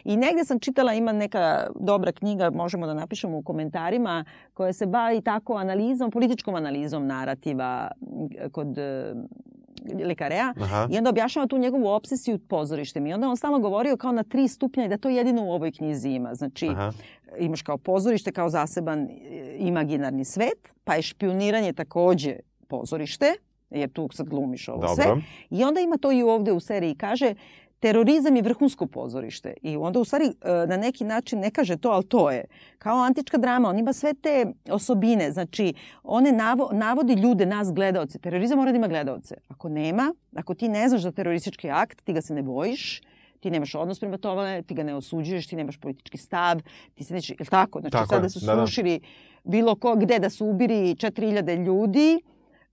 Speaker 3: I negde sam čitala, ima neka dobra knjiga, možemo da napišemo u komentarima, koja se bavi tako analizom, političkom analizom narativa kod lekarea.
Speaker 4: Aha.
Speaker 3: I onda objašnjava tu njegovu obsesiju pozorištem. I onda on stalno govorio kao na tri stupnja i da to jedino u ovoj knjizi ima. Znači,
Speaker 4: Aha.
Speaker 3: imaš kao pozorište, kao zaseban e, imaginarni svet, pa je špioniranje takođe pozorište, jer tu sad glumiš ovo sve.
Speaker 4: Dobro.
Speaker 3: I onda ima to i ovde u seriji. Kaže, terorizam je vrhunsko pozorište. I onda u stvari e, na neki način ne kaže to, ali to je. Kao antička drama, on ima sve te osobine. Znači, one navo, navodi ljude, nas gledaoce. Terorizam mora da ima gledaoce. Ako nema, ako ti ne znaš da teroristički akt, ti ga se ne bojiš, ti nemaš odnos prema tome, ti ga ne osuđuješ, ti nemaš politički stav, ti se neće, je li tako? Znači,
Speaker 4: Tako
Speaker 3: sada
Speaker 4: je,
Speaker 3: su
Speaker 4: da, da.
Speaker 3: srušili bilo ko, gde da su ubiri 4000 ljudi,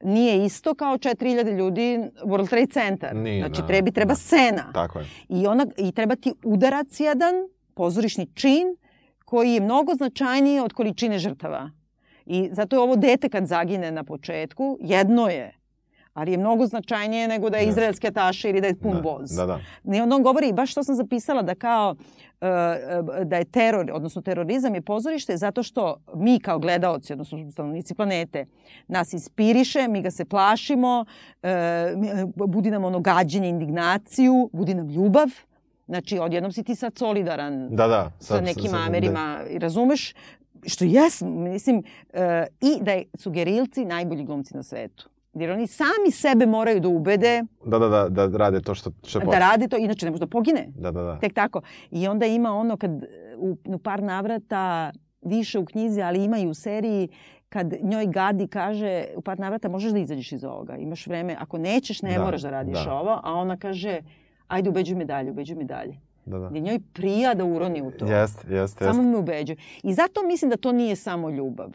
Speaker 3: nije isto kao 4000 ljudi World Trade Center.
Speaker 4: Nije,
Speaker 3: znači,
Speaker 4: da,
Speaker 3: trebi, treba
Speaker 4: da.
Speaker 3: scena.
Speaker 4: Tako je.
Speaker 3: I, ona, I treba ti udarac jedan, pozorišni čin, koji je mnogo značajniji od količine žrtava. I zato je ovo dete kad zagine na početku, jedno je, ali je mnogo značajnije nego da je
Speaker 4: Jeste.
Speaker 3: izraelski ataše ili da je pun
Speaker 4: da,
Speaker 3: voz.
Speaker 4: Da, da.
Speaker 3: I onda on govori, baš što sam zapisala, da kao e, e, da je teror, odnosno terorizam je pozorište zato što mi kao gledaoci, odnosno stanovnici planete, nas inspiriše, mi ga se plašimo, e, budi nam ono gađenje, indignaciju, budi nam ljubav. Znači, odjednom si ti sad solidaran
Speaker 4: Da, da.
Speaker 3: sa nekim Amerima, i razumeš? Što jes, mislim, i da su gerilci najbolji glumci na svetu. Jer oni sami sebe moraju da ubede
Speaker 4: Da, da, da, da rade to što, je
Speaker 3: da radi to, inače ne može da pogine.
Speaker 4: Da, da, da.
Speaker 3: Tek tako. I onda ima ono kad u, u par navrata, više u knjizi, ali ima i u seriji, kad njoj Gadi kaže u par navrata možeš da izađeš iz ovoga, imaš vreme, ako nećeš ne
Speaker 4: Da,
Speaker 3: moraš da radiš
Speaker 4: da.
Speaker 3: ovo, a ona kaže ajde ubeđuj me dalje, ubeđuj me dalje.
Speaker 4: da, da.
Speaker 3: Jer njoj prija da uroni u to.
Speaker 4: Jeste, jeste,
Speaker 3: Samo
Speaker 4: jeste.
Speaker 3: me ubeđuje. I zato mislim da to nije samo ljubav.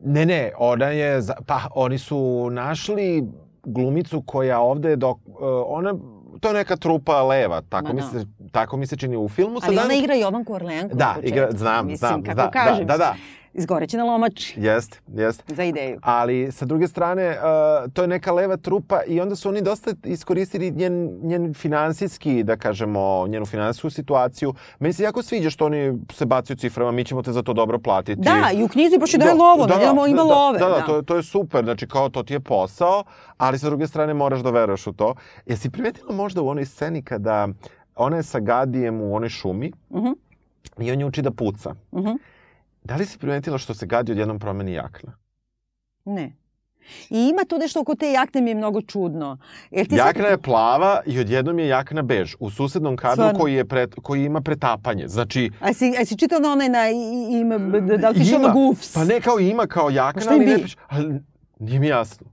Speaker 4: Ne, ne, ona je, pa oni su našli glumicu koja ovde, dok, uh, ona, to je neka trupa leva, tako,
Speaker 3: Ma
Speaker 4: mi
Speaker 3: da.
Speaker 4: se, tako mi se čini u filmu.
Speaker 3: Ali
Speaker 4: Sad
Speaker 3: ona igra Jovanku Orleanku
Speaker 4: Da, igra, znam,
Speaker 3: mislim,
Speaker 4: znam,
Speaker 3: kako
Speaker 4: da,
Speaker 3: kažem,
Speaker 4: da, da, da,
Speaker 3: izgoreće na lomači
Speaker 4: jeste, jeste.
Speaker 3: za ideju.
Speaker 4: Ali sa druge strane, uh, to je neka leva trupa i onda su oni dosta iskoristili njen, njen finansijski, da kažemo, njenu finansijsku situaciju. Meni se jako sviđa što oni se bacaju ciframa, mi ćemo te za to dobro platiti.
Speaker 3: Da, i u knjizi baš i daje lovo, da, da, ima
Speaker 4: da,
Speaker 3: love.
Speaker 4: Da, da, to, je- to je super, znači kao to ti je posao, ali sa druge strane moraš da veruješ u to. Jesi primetila možda u onoj sceni kada ona je sa Gadijem u onoj šumi
Speaker 3: Mhm,
Speaker 4: i on je uči da puca.
Speaker 3: mhm.
Speaker 4: Da li si primetila što se Gadi odjednom promeni jakna?
Speaker 3: Ne. I ima tu nešto oko te jakne mi je mnogo čudno. Jer ti sad-
Speaker 4: Jakna je plava i odjednom je jakna bež. U susednom kadru
Speaker 3: Stvarno?
Speaker 4: koji, je pret, koji ima pretapanje. Znači,
Speaker 3: A si, a si čitao na onaj na, ima, da li ti išao na Goofs?
Speaker 4: Pa ne kao ima kao jakna,
Speaker 3: im
Speaker 4: ali ne piše. Ali nije mi jasno.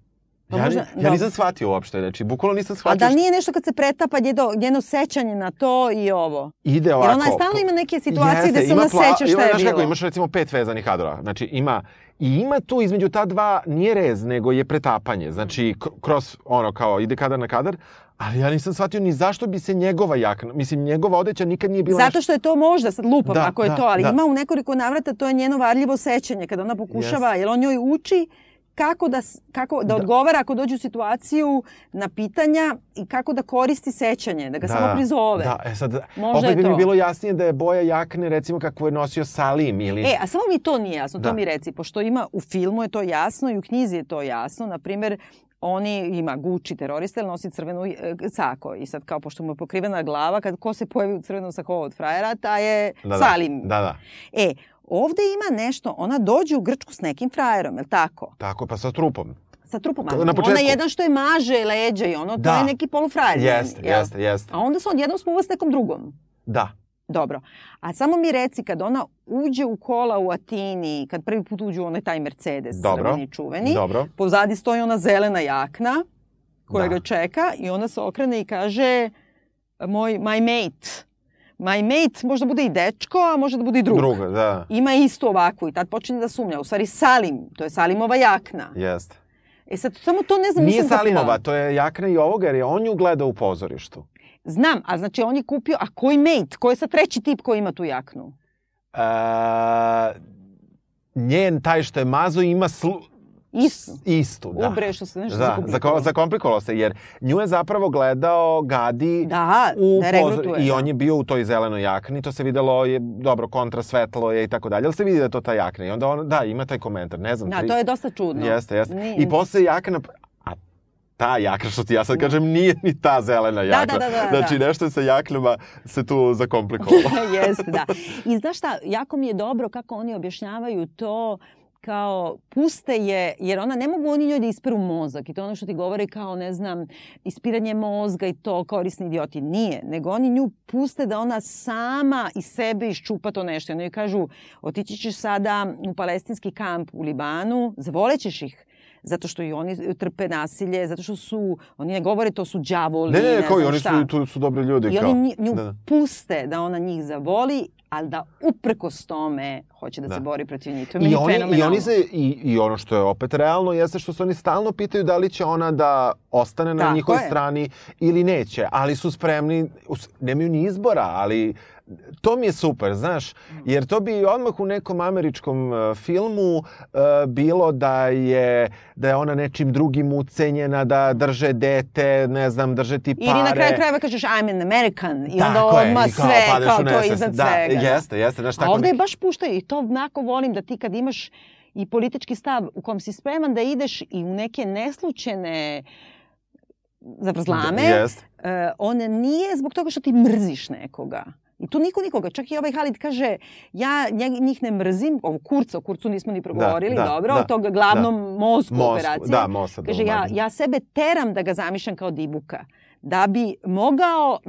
Speaker 3: Pa
Speaker 4: ja,
Speaker 3: možda-
Speaker 4: ja
Speaker 3: dobro.
Speaker 4: nisam shvatio uopšte, znači, bukvalno nisam
Speaker 3: A
Speaker 4: shvatio
Speaker 3: da li
Speaker 4: šta-
Speaker 3: nije nešto kad se pretapa njeno, njeno sećanje na to i ovo?
Speaker 4: ide
Speaker 3: Jer
Speaker 4: ovako.
Speaker 3: ona je stalno ima neke situacije
Speaker 4: Jeste,
Speaker 3: gde se
Speaker 4: ima
Speaker 3: ona
Speaker 4: pla-
Speaker 3: seća šta je
Speaker 4: znaš kako,
Speaker 3: bilo.
Speaker 4: imaš recimo pet vezanih kadrova. Znači ima, i ima tu između ta dva, nije rez, nego je pretapanje. Znači, kroz, ono, kao, ide kadar na kadar, ali ja nisam shvatio ni zašto bi se njegova jakna, mislim, njegova odeća nikad nije bila
Speaker 3: Zato što je to možda, sad lupam
Speaker 4: Da,
Speaker 3: ako je
Speaker 4: da,
Speaker 3: to, ali
Speaker 4: da.
Speaker 3: ima u nekoliko navrata to je njeno varljivo sećanje kada ona pokušava, jer on njoj uči kako da, kako da,
Speaker 4: Da.
Speaker 3: odgovara ako dođe u situaciju na pitanja i kako da koristi sećanje, da ga samo prizove.
Speaker 4: Da, e sad,
Speaker 3: Možda
Speaker 4: opet bi mi
Speaker 3: to.
Speaker 4: bilo jasnije da je boja jakne, recimo, kako je nosio Salim ili...
Speaker 3: E, a samo mi to nije jasno, to
Speaker 4: Da.
Speaker 3: mi reci, pošto ima u filmu je to jasno i u knjizi je to jasno. Na primer, oni ima Gucci terorista, ili nosi crvenu e, sako. I sad kao, pošto mu je pokrivena glava, kad ko se pojavi u crvenom sako od frajera, ta je
Speaker 4: Da,
Speaker 3: Salim.
Speaker 4: Da, da.
Speaker 3: E, ovde ima nešto, ona dođe u Grčku s nekim frajerom, je li tako?
Speaker 4: Tako, pa sa trupom.
Speaker 3: Sa trupom.
Speaker 4: Na
Speaker 3: ali Ona
Speaker 4: početku.
Speaker 3: jedan što je maže leđa i ono, to
Speaker 4: Da.
Speaker 3: je neki polufrajer.
Speaker 4: Jeste,
Speaker 3: jel?
Speaker 4: jeste, jeste.
Speaker 3: A onda se odjednom smuva s nekom drugom.
Speaker 4: Da.
Speaker 3: Dobro. A samo mi reci, kad ona uđe u kola u Atini, kad prvi put uđe u onaj taj Mercedes,
Speaker 4: Dobro.
Speaker 3: crveni čuveni,
Speaker 4: Dobro.
Speaker 3: pozadi stoji ona zelena jakna koja
Speaker 4: Da.
Speaker 3: ga čeka i ona se okrene i kaže moj, my mate. My mate možda bude i dečko, a može da bude i drug.
Speaker 4: Druga, da.
Speaker 3: Ima istu ovakvu i tad počinje da sumnja. U stvari Salim, to je Salimova jakna.
Speaker 4: Jeste.
Speaker 3: E sad, samo to ne znam,
Speaker 4: Nije
Speaker 3: nisam.
Speaker 4: Salimova, to je jakna i ovoga, jer je on nju gleda u pozorištu.
Speaker 3: Znam, a znači on je kupio, a koji mate? Ko je sad treći tip koji ima tu jaknu?
Speaker 4: E, njen taj što je mazo ima slu...
Speaker 3: Istu.
Speaker 4: Istu, da.
Speaker 3: Ubre, što se nešto
Speaker 4: Da,
Speaker 3: zakomplikovalo.
Speaker 4: zako, zakomplikovalo se, jer nju je zapravo gledao Gadi
Speaker 3: Da,
Speaker 4: u
Speaker 3: da
Speaker 4: pozor-. I
Speaker 3: da.
Speaker 4: on je bio u toj zelenoj jakni, to se videlo, je dobro, kontra svetlo je i tako dalje, ali se vidi da je to ta jakna. I onda on, da, ima taj komentar, ne znam.
Speaker 3: Da,
Speaker 4: tri-
Speaker 3: to je dosta čudno.
Speaker 4: Jeste, jeste.
Speaker 3: Ni-
Speaker 4: I posle jakna, ta jakna što ti ja sad kažem nije ni ta zelena jakna.
Speaker 3: da, da, da,
Speaker 4: Znači
Speaker 3: da.
Speaker 4: nešto je sa jaknama se tu zakomplikovalo. <laughs>
Speaker 3: Jeste, da. I znaš šta, jako mi je dobro kako oni objašnjavaju to kao puste je, jer ona ne mogu oni njoj da isperu mozak i to ono što ti govore kao, ne znam, ispiranje mozga i to korisni idioti. Nije, nego oni nju puste da ona sama iz sebe iščupa to nešto. I oni joj kažu, otići ćeš sada u palestinski kamp u Libanu, zavolećeš ih zato što i oni trpe nasilje, zato što su, oni ne govore to su đavoli,
Speaker 4: ne, ne,
Speaker 3: ne
Speaker 4: kao i
Speaker 3: znam
Speaker 4: oni
Speaker 3: šta.
Speaker 4: su, tu su dobri ljudi.
Speaker 3: I
Speaker 4: kao.
Speaker 3: oni nju
Speaker 4: Da, da.
Speaker 3: puste da ona njih zavoli, ali da uprkos tome hoće da,
Speaker 4: Da.
Speaker 3: se bori protiv njih. To je
Speaker 4: I oni, I oni se, i, i ono što je opet realno, jeste što se oni stalno pitaju da li će ona da ostane na
Speaker 3: Tako
Speaker 4: njihovoj
Speaker 3: je.
Speaker 4: strani ili neće, ali su spremni, nemaju ni izbora, ali to mi je super, znaš, jer to bi odmah u nekom američkom uh, filmu uh, bilo da je, da je ona nečim drugim ucenjena, da drže dete, ne znam, drže ti pare.
Speaker 3: Ili na kraju krajeva kažeš I'm an American i onda
Speaker 4: Tako je,
Speaker 3: odmah
Speaker 4: i kao
Speaker 3: sve, kao
Speaker 4: u
Speaker 3: to je iznad
Speaker 4: da,
Speaker 3: svega. da.
Speaker 4: Jeste, jeste, znaš,
Speaker 3: A
Speaker 4: tako
Speaker 3: ovde je baš puštaju i to onako volim da ti kad imaš i politički stav u kom si spreman da ideš i u neke neslučene zavrzlame,
Speaker 4: Jeste.
Speaker 3: e, on nije zbog toga što ti mrziš nekoga. I tu niko nikoga. Čak i ovaj Halid kaže, ja njih ne mrzim, ovo kurca, o kurcu nismo ni progovorili,
Speaker 4: da,
Speaker 3: dobro,
Speaker 4: da,
Speaker 3: od toga glavnom mozgu
Speaker 4: Mozgu,
Speaker 3: operacije.
Speaker 4: da, Mossad,
Speaker 3: Kaže, ja, ja sebe teram da ga zamišljam kao dibuka da bi mogao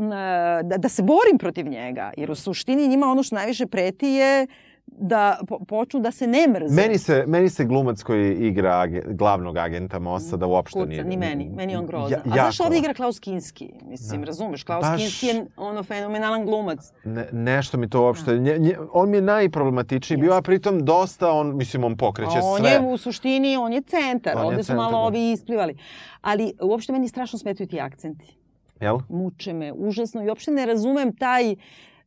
Speaker 3: da, da se borim protiv njega. Jer u suštini njima ono što najviše preti je da po, počnu da se ne mrze.
Speaker 4: Meni se, meni se glumac koji igra age, glavnog agenta Mossada uopšte
Speaker 3: Kurca,
Speaker 4: nije...
Speaker 3: ni meni. Meni je on grozan.
Speaker 4: Ja,
Speaker 3: A znaš
Speaker 4: jako.
Speaker 3: ovdje igra Klaus Kinski? Mislim,
Speaker 4: Da.
Speaker 3: razumeš? Klaus
Speaker 4: Baš-
Speaker 3: Kinski je ono fenomenalan glumac.
Speaker 4: Ne, nešto mi to uopšte... Nje, nje, on mi je najproblematičniji bio, a pritom dosta on, mislim, on pokreće
Speaker 3: on
Speaker 4: sve.
Speaker 3: je u suštini, on je centar.
Speaker 4: On je
Speaker 3: Ovde su
Speaker 4: centar,
Speaker 3: malo
Speaker 4: da.
Speaker 3: ovi isplivali. Ali uopšte meni strašno smetaju ti akcenti.
Speaker 4: Jel?
Speaker 3: muče me užasno i uopšte ne razumem taj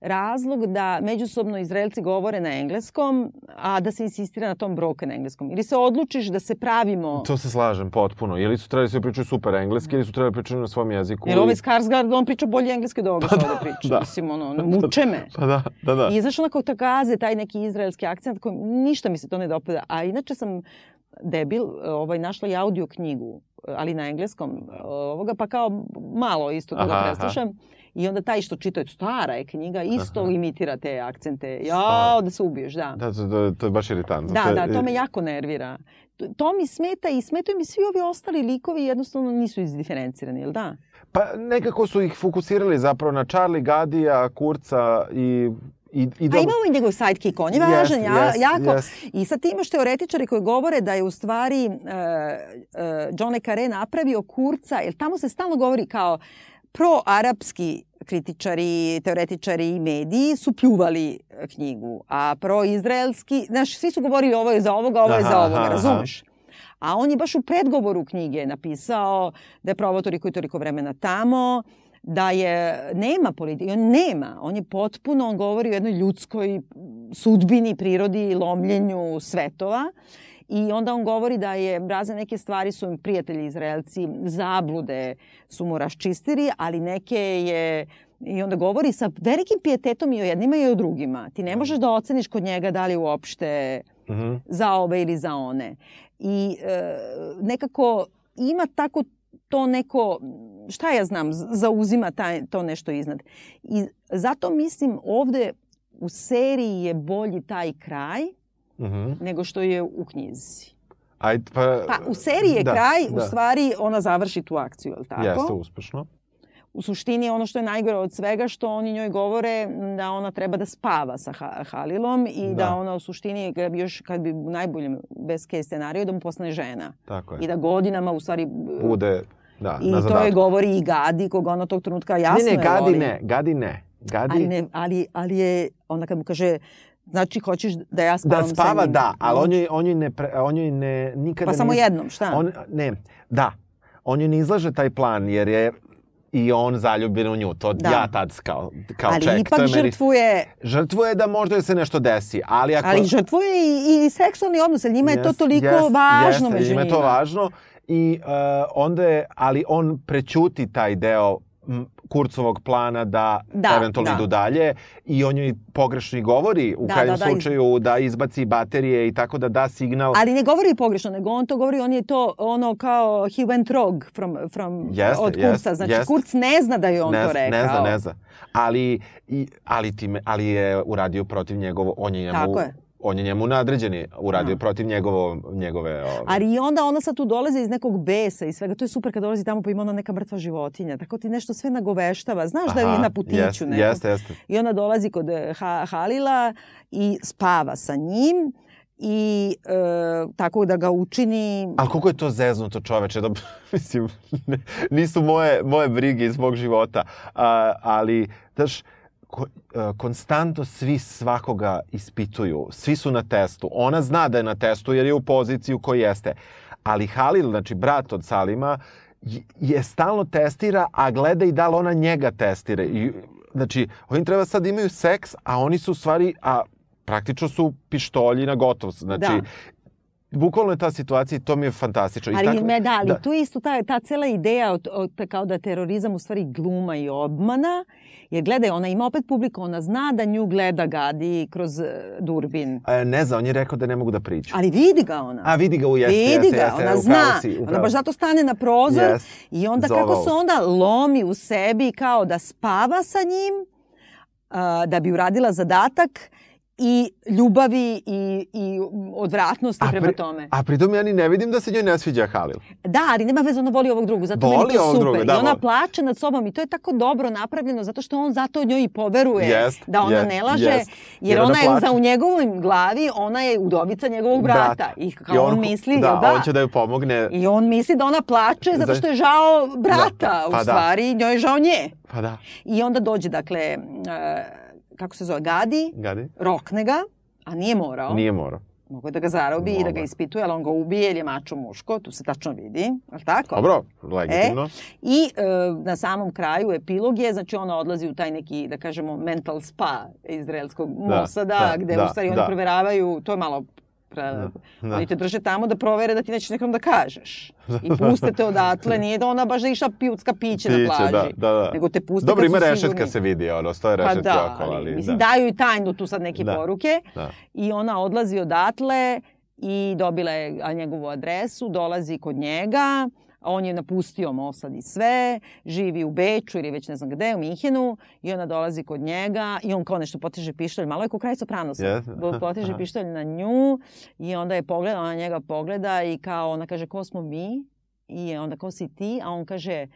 Speaker 3: razlog da međusobno Izraelci govore na engleskom, a da se insistira na tom broken engleskom. Ili se odlučiš da se pravimo...
Speaker 4: To se slažem potpuno. Ili su trebali svi pričaju super engleski, ili su trebali pričati na svom jeziku.
Speaker 3: Jer ovaj Skarsgård, on priča bolje engleski od ovoga što ovde priča.
Speaker 4: da.
Speaker 3: Mislim, ono, muče me.
Speaker 4: Pa da, da, da.
Speaker 3: I znaš onako gaze, taj neki izraelski akcent, koji ništa mi se to ne dopada. A inače sam debil, ovaj, našla i audio knjigu, ali na engleskom ovoga, pa kao malo isto to
Speaker 4: Aha,
Speaker 3: da
Speaker 4: aha.
Speaker 3: preslušam. I onda taj što čita, stara je knjiga, isto
Speaker 4: Aha.
Speaker 3: imitira te akcente. Jao, da se ubiješ, da.
Speaker 4: Da, to, to, to je baš iritantno.
Speaker 3: Da, da, to me jako nervira. To, to mi smeta i smetaju mi svi ovi ostali likovi jednostavno nisu izdiferencirani, jel da?
Speaker 4: Pa nekako su ih fokusirali zapravo na Charlie Gadija, Kurca i... I, i
Speaker 3: A
Speaker 4: dobro-
Speaker 3: imamo i njegov sidekick, on je važan,
Speaker 4: Jest,
Speaker 3: ja,
Speaker 4: jest,
Speaker 3: jako.
Speaker 4: jest.
Speaker 3: I sad ti imaš teoretičare koji govore da je u stvari uh, uh, John Le Carré napravio kurca, jer tamo se stalno govori kao pro-arapski kritičari, teoretičari i mediji su pljuvali e, knjigu, a pro-izraelski, znaš, svi su govorili ovo je za ovoga, ovo je za
Speaker 4: Aha,
Speaker 3: ovoga,
Speaker 4: aha,
Speaker 3: razumeš? A on je baš u predgovoru knjige napisao da je provao toliko i toliko vremena tamo, da je, nema politike, on nema, on je potpuno, on govori o jednoj ljudskoj sudbini, prirodi, lomljenju svetova i onda on govori da je razne neke stvari su im prijatelji Izraelci, zablude su mu raščistili, ali neke je I onda govori sa velikim pijetetom i o jednima i o drugima. Ti ne možeš da oceniš kod njega da li uopšte
Speaker 4: Mhm.
Speaker 3: za ove ili za one. I e, nekako ima tako to neko, šta ja znam, zauzima taj, to nešto iznad. I zato mislim ovde u seriji je bolji taj kraj
Speaker 4: Mhm.
Speaker 3: nego što je u knjizi.
Speaker 4: Ajde, pa...
Speaker 3: Pa u seriji je
Speaker 4: da,
Speaker 3: kraj,
Speaker 4: da.
Speaker 3: u stvari ona završi tu akciju, je li tako?
Speaker 4: Jeste uspešno.
Speaker 3: U suštini ono što je najgore od svega što oni njoj govore da ona treba da spava sa ha Halilom i da.
Speaker 4: Da.
Speaker 3: ona u suštini još kad bi u najboljem best case scenariju da mu postane žena.
Speaker 4: Tako je.
Speaker 3: I da godinama u stvari
Speaker 4: Bude, da,
Speaker 3: i
Speaker 4: na
Speaker 3: to je govori i Gadi koga ona tog trenutka jasno
Speaker 4: ne, ne,
Speaker 3: je
Speaker 4: Gadi
Speaker 3: voli.
Speaker 4: ne, Gadi ne. Gadi,
Speaker 3: Ali, ne, ali, ali je ona kad mu kaže znači hoćeš da ja spavam
Speaker 4: da
Speaker 3: sa
Speaker 4: spava,
Speaker 3: njim.
Speaker 4: da, ali on joj, on joj ne, pre, on joj ne, nikada
Speaker 3: Pa samo
Speaker 4: ne,
Speaker 3: jednom, šta?
Speaker 4: On, ne, da, on joj ne izlaže taj plan, jer je i on zaljubljen u nju. To
Speaker 3: Da.
Speaker 4: ja tad kao, kao
Speaker 3: ali
Speaker 4: ček.
Speaker 3: ipak
Speaker 4: je meni,
Speaker 3: žrtvuje
Speaker 4: žrtvuje da možda se nešto desi, ali ako...
Speaker 3: Ali žrtvuje i, i seksualni odnos, jer njima je to toliko
Speaker 4: jest,
Speaker 3: važno
Speaker 4: jeste,
Speaker 3: među
Speaker 4: njima
Speaker 3: njima.
Speaker 4: je to važno i uh, onda je, ali on prećuti taj deo Kurcovog plana da,
Speaker 3: Da,
Speaker 4: eventualno
Speaker 3: da.
Speaker 4: idu dalje i on joj pogrešno i govori u
Speaker 3: Da,
Speaker 4: krajnjem
Speaker 3: da, da,
Speaker 4: slučaju da izbaci baterije i tako da da signal.
Speaker 3: Ali ne govori pogrešno, nego on to govori, on je to ono kao he went rogue from, from,
Speaker 4: Jeste,
Speaker 3: od Kurca. znači,
Speaker 4: jeste.
Speaker 3: Kurc ne zna da je on
Speaker 4: ne,
Speaker 3: to rekao.
Speaker 4: ne zna, ne zna. Ali, i, ali, time, ali je uradio protiv njegovo, on je njemu,
Speaker 3: Tako je.
Speaker 4: On je njemu nadređeni, uradio
Speaker 3: Da.
Speaker 4: protiv njegovo, njegove... Ove,
Speaker 3: Ali i onda ona sad tu dolazi iz nekog besa i svega. To je super kad dolazi tamo pa ima ona neka mrtva životinja. Tako ti nešto sve nagoveštava. Znaš da je na putiću
Speaker 4: jest,
Speaker 3: nekog.
Speaker 4: Jeste, jeste.
Speaker 3: I ona dolazi kod eh, ha Halila i spava sa njim i e, tako da ga učini
Speaker 4: Ali koliko je to zeznuto čoveče, da, <laughs> mislim, nisu moje, moje brige iz mog života, a, ali, znaš, ko, konstantno svi svakoga ispituju, svi su na testu. Ona zna da je na testu jer je u poziciji u kojoj jeste. Ali Halil, znači brat od Salima, je- stalno testira, a gleda i da li ona njega testira. I, znači, oni treba sad imaju seks, a oni su u stvari, a praktično su pištolji na gotov. Znači,
Speaker 3: Da.
Speaker 4: Bukvalno je ta situacija i to mi je fantastično. I
Speaker 3: Ali
Speaker 4: tako-
Speaker 3: me da, ali
Speaker 4: da.
Speaker 3: tu je isto ta, ta cela ideja od, od, kao da terorizam u stvari gluma i obmana, jer gledaj, ona ima opet publiku, ona zna da nju gleda gadi kroz e, durbin.
Speaker 4: E, ne znam, on je rekao da ne mogu da priča.
Speaker 3: Ali vidi ga ona.
Speaker 4: A vidi ga u jeste,
Speaker 3: vidi
Speaker 4: jeste,
Speaker 3: ga,
Speaker 4: jeste,
Speaker 3: ona
Speaker 4: upravo
Speaker 3: zna.
Speaker 4: si,
Speaker 3: ona baš zato stane na prozor
Speaker 4: Jest.
Speaker 3: i onda
Speaker 4: Zove
Speaker 3: kako se onda lomi u sebi kao da spava sa njim, a, da bi uradila zadatak i ljubavi i, i odvratnosti
Speaker 4: A
Speaker 3: prema
Speaker 4: pri-
Speaker 3: tome.
Speaker 4: A pritom ja ni ne vidim da se njoj ne sviđa Halil.
Speaker 3: Da, ali nema veze, ona voli ovog drugog, zato
Speaker 4: Voli
Speaker 3: meni to
Speaker 4: ovog
Speaker 3: super.
Speaker 4: drugog, da,
Speaker 3: I ona
Speaker 4: voli.
Speaker 3: plače nad sobom i to je tako dobro napravljeno, zato što on zato njoj i poveruje
Speaker 4: Jest,
Speaker 3: da ona
Speaker 4: jest,
Speaker 3: ne laže,
Speaker 4: jest.
Speaker 3: jer,
Speaker 4: Jer ona
Speaker 3: ona je za u njegovoj glavi, ona je udovica njegovog brata. I kao on, misli,
Speaker 4: da,
Speaker 3: da?
Speaker 4: on će da joj pomogne.
Speaker 3: I on misli da ona plače zato
Speaker 4: Za-
Speaker 3: što je žao brata,
Speaker 4: Da,
Speaker 3: u
Speaker 4: pa da.
Speaker 3: stvari njoj je žao nje.
Speaker 4: Pa da,
Speaker 3: I onda dođe, dakle, e, kako se zove, Gadi,
Speaker 4: gadi.
Speaker 3: rokne ga, a nije morao.
Speaker 4: Nije morao.
Speaker 3: Mogu je da ga zarobi i da ga ispituje, ali on ga ubije jer je mačo muško, tu se tačno vidi, je li tako?
Speaker 4: Dobro, legitimno.
Speaker 3: I e, na samom kraju epilog je, znači ona odlazi u taj neki, da kažemo, mental spa izraelskog
Speaker 4: Da,
Speaker 3: Mosada,
Speaker 4: da,
Speaker 3: gde
Speaker 4: da,
Speaker 3: u stvari oni
Speaker 4: da.
Speaker 3: proveravaju, to je malo pre,
Speaker 4: da.
Speaker 3: Oni te drže tamo da provere da ti nećeš nekom da kažeš. I puste te odatle, nije da ona baš da išla pijutska piće, na
Speaker 4: Piće,
Speaker 3: plaži.
Speaker 4: da, da, da.
Speaker 3: Nego te puste
Speaker 4: Dobro, ima rešetka se vidi, ono, stoje
Speaker 3: Pa
Speaker 4: rešetke
Speaker 3: da,
Speaker 4: okolo, ali...
Speaker 3: mislim,
Speaker 4: da.
Speaker 3: daju i tajnu tu sad neke
Speaker 4: Da.
Speaker 3: poruke.
Speaker 4: Da.
Speaker 3: I ona odlazi odatle i dobila je njegovu adresu, dolazi kod njega, on je napustio Mossad i sve, živi u Beču ili već ne znam gde, u Minhenu, i ona dolazi kod njega i on kao nešto poteže pištolj, malo je ko kraj Sopranosa,
Speaker 4: Yes.
Speaker 3: poteže
Speaker 4: Aha.
Speaker 3: pištolj na nju i onda je pogleda, ona njega pogleda i kao ona kaže ko smo mi? I onda ko si ti? A on kaže,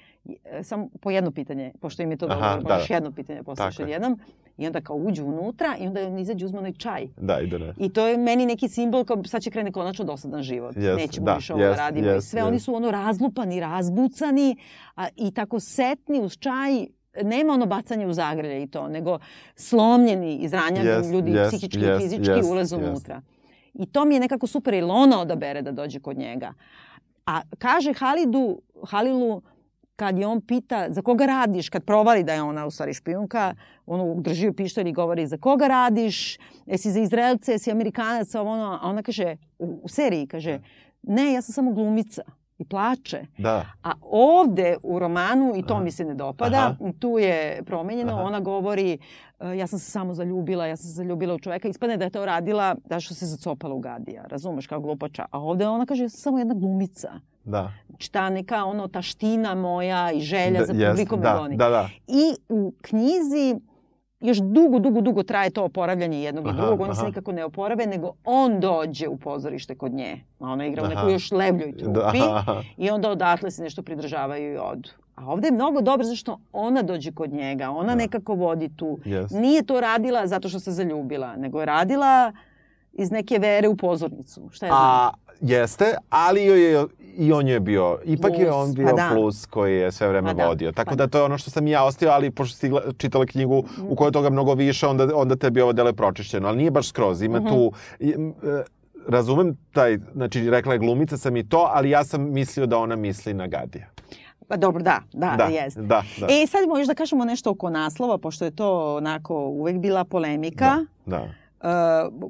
Speaker 3: e, samo po jedno pitanje, pošto im je to
Speaker 4: Aha,
Speaker 3: dobro,
Speaker 4: da,
Speaker 3: možeš
Speaker 4: da.
Speaker 3: jedno pitanje postaviš jednom. I onda kao uđu unutra i onda on izađe uzme onaj čaj.
Speaker 4: Da, ide ne.
Speaker 3: I to je meni neki simbol kao sad će krene konačno dosadan život.
Speaker 4: Jest,
Speaker 3: Nećemo
Speaker 4: da,
Speaker 3: više ovo da
Speaker 4: jest,
Speaker 3: radimo i
Speaker 4: jest,
Speaker 3: sve. Oni
Speaker 4: jest.
Speaker 3: su ono razlupani, razbucani a, i tako setni uz čaj nema ono bacanje u zagrlje i to, nego slomljeni, izranjani
Speaker 4: Jest,
Speaker 3: ljudi
Speaker 4: jest,
Speaker 3: psihički i
Speaker 4: jest,
Speaker 3: fizički
Speaker 4: jest,
Speaker 3: ulaze unutra. I to mi je nekako super, jer ona odabere da dođe kod njega. A kaže Halidu, Halilu, kad je on pita za koga radiš, kad provali da je ona u stvari špijunka, ono drži joj pištolj i govori za koga radiš, jesi za Izraelce, jesi Amerikanac, ovo ono, a ona kaže, u, u seriji kaže, ne, ja sam samo glumica i plače.
Speaker 4: Da.
Speaker 3: A ovde u romanu, i to
Speaker 4: Aha.
Speaker 3: mi se ne dopada,
Speaker 4: Aha.
Speaker 3: tu je promenjeno,
Speaker 4: Aha.
Speaker 3: ona govori ja sam se samo zaljubila, ja sam se zaljubila u čoveka, ispadne da je to radila da što se zacopala u Gadija, razumeš, kao glupača. A ovde ona kaže, ja sam samo jedna glumica.
Speaker 4: Da.
Speaker 3: Znači ta neka ono taština moja i želja za
Speaker 4: jest,
Speaker 3: publikom
Speaker 4: da,
Speaker 3: da, goni.
Speaker 4: da, da.
Speaker 3: I u knjizi još dugo, dugo, dugo traje to oporavljanje jednog
Speaker 4: Aha,
Speaker 3: i drugog. Oni se nikako ne oporave, nego on dođe u pozorište kod nje. A ona igra u
Speaker 4: Aha.
Speaker 3: još levljoj trupi.
Speaker 4: Da.
Speaker 3: I onda odatle se nešto pridržavaju i odu. A ovde je mnogo dobro zašto ona dođe kod njega. Ona
Speaker 4: Da.
Speaker 3: nekako vodi tu.
Speaker 4: Jest.
Speaker 3: Nije to radila zato što se zaljubila, nego je radila iz neke vere u pozornicu. Šta je znam?
Speaker 4: A, jeste, ali joj je, i on je bio, ipak je
Speaker 3: Plus,
Speaker 4: on
Speaker 3: pa
Speaker 4: bio
Speaker 3: da.
Speaker 4: plus koji je sve vreme
Speaker 3: Pa da,
Speaker 4: vodio. Tako
Speaker 3: pa
Speaker 4: da to je ono što sam i ja ostio, ali pošto si gla- čitala knjigu u kojoj je toga mnogo više, onda, onda tebi ovo delo je pročišćeno. Ali nije baš skroz, ima
Speaker 3: Mhm.
Speaker 4: tu... i, e, razumem taj, znači rekla je glumica sam i to, ali ja sam mislio da ona misli na Gadija.
Speaker 3: Pa dobro, da, da,
Speaker 4: Da,
Speaker 3: jeste.
Speaker 4: da, da.
Speaker 3: E, sad možeš da kažemo nešto oko naslova, pošto je to onako uvek bila polemika.
Speaker 4: Da.
Speaker 3: Uh,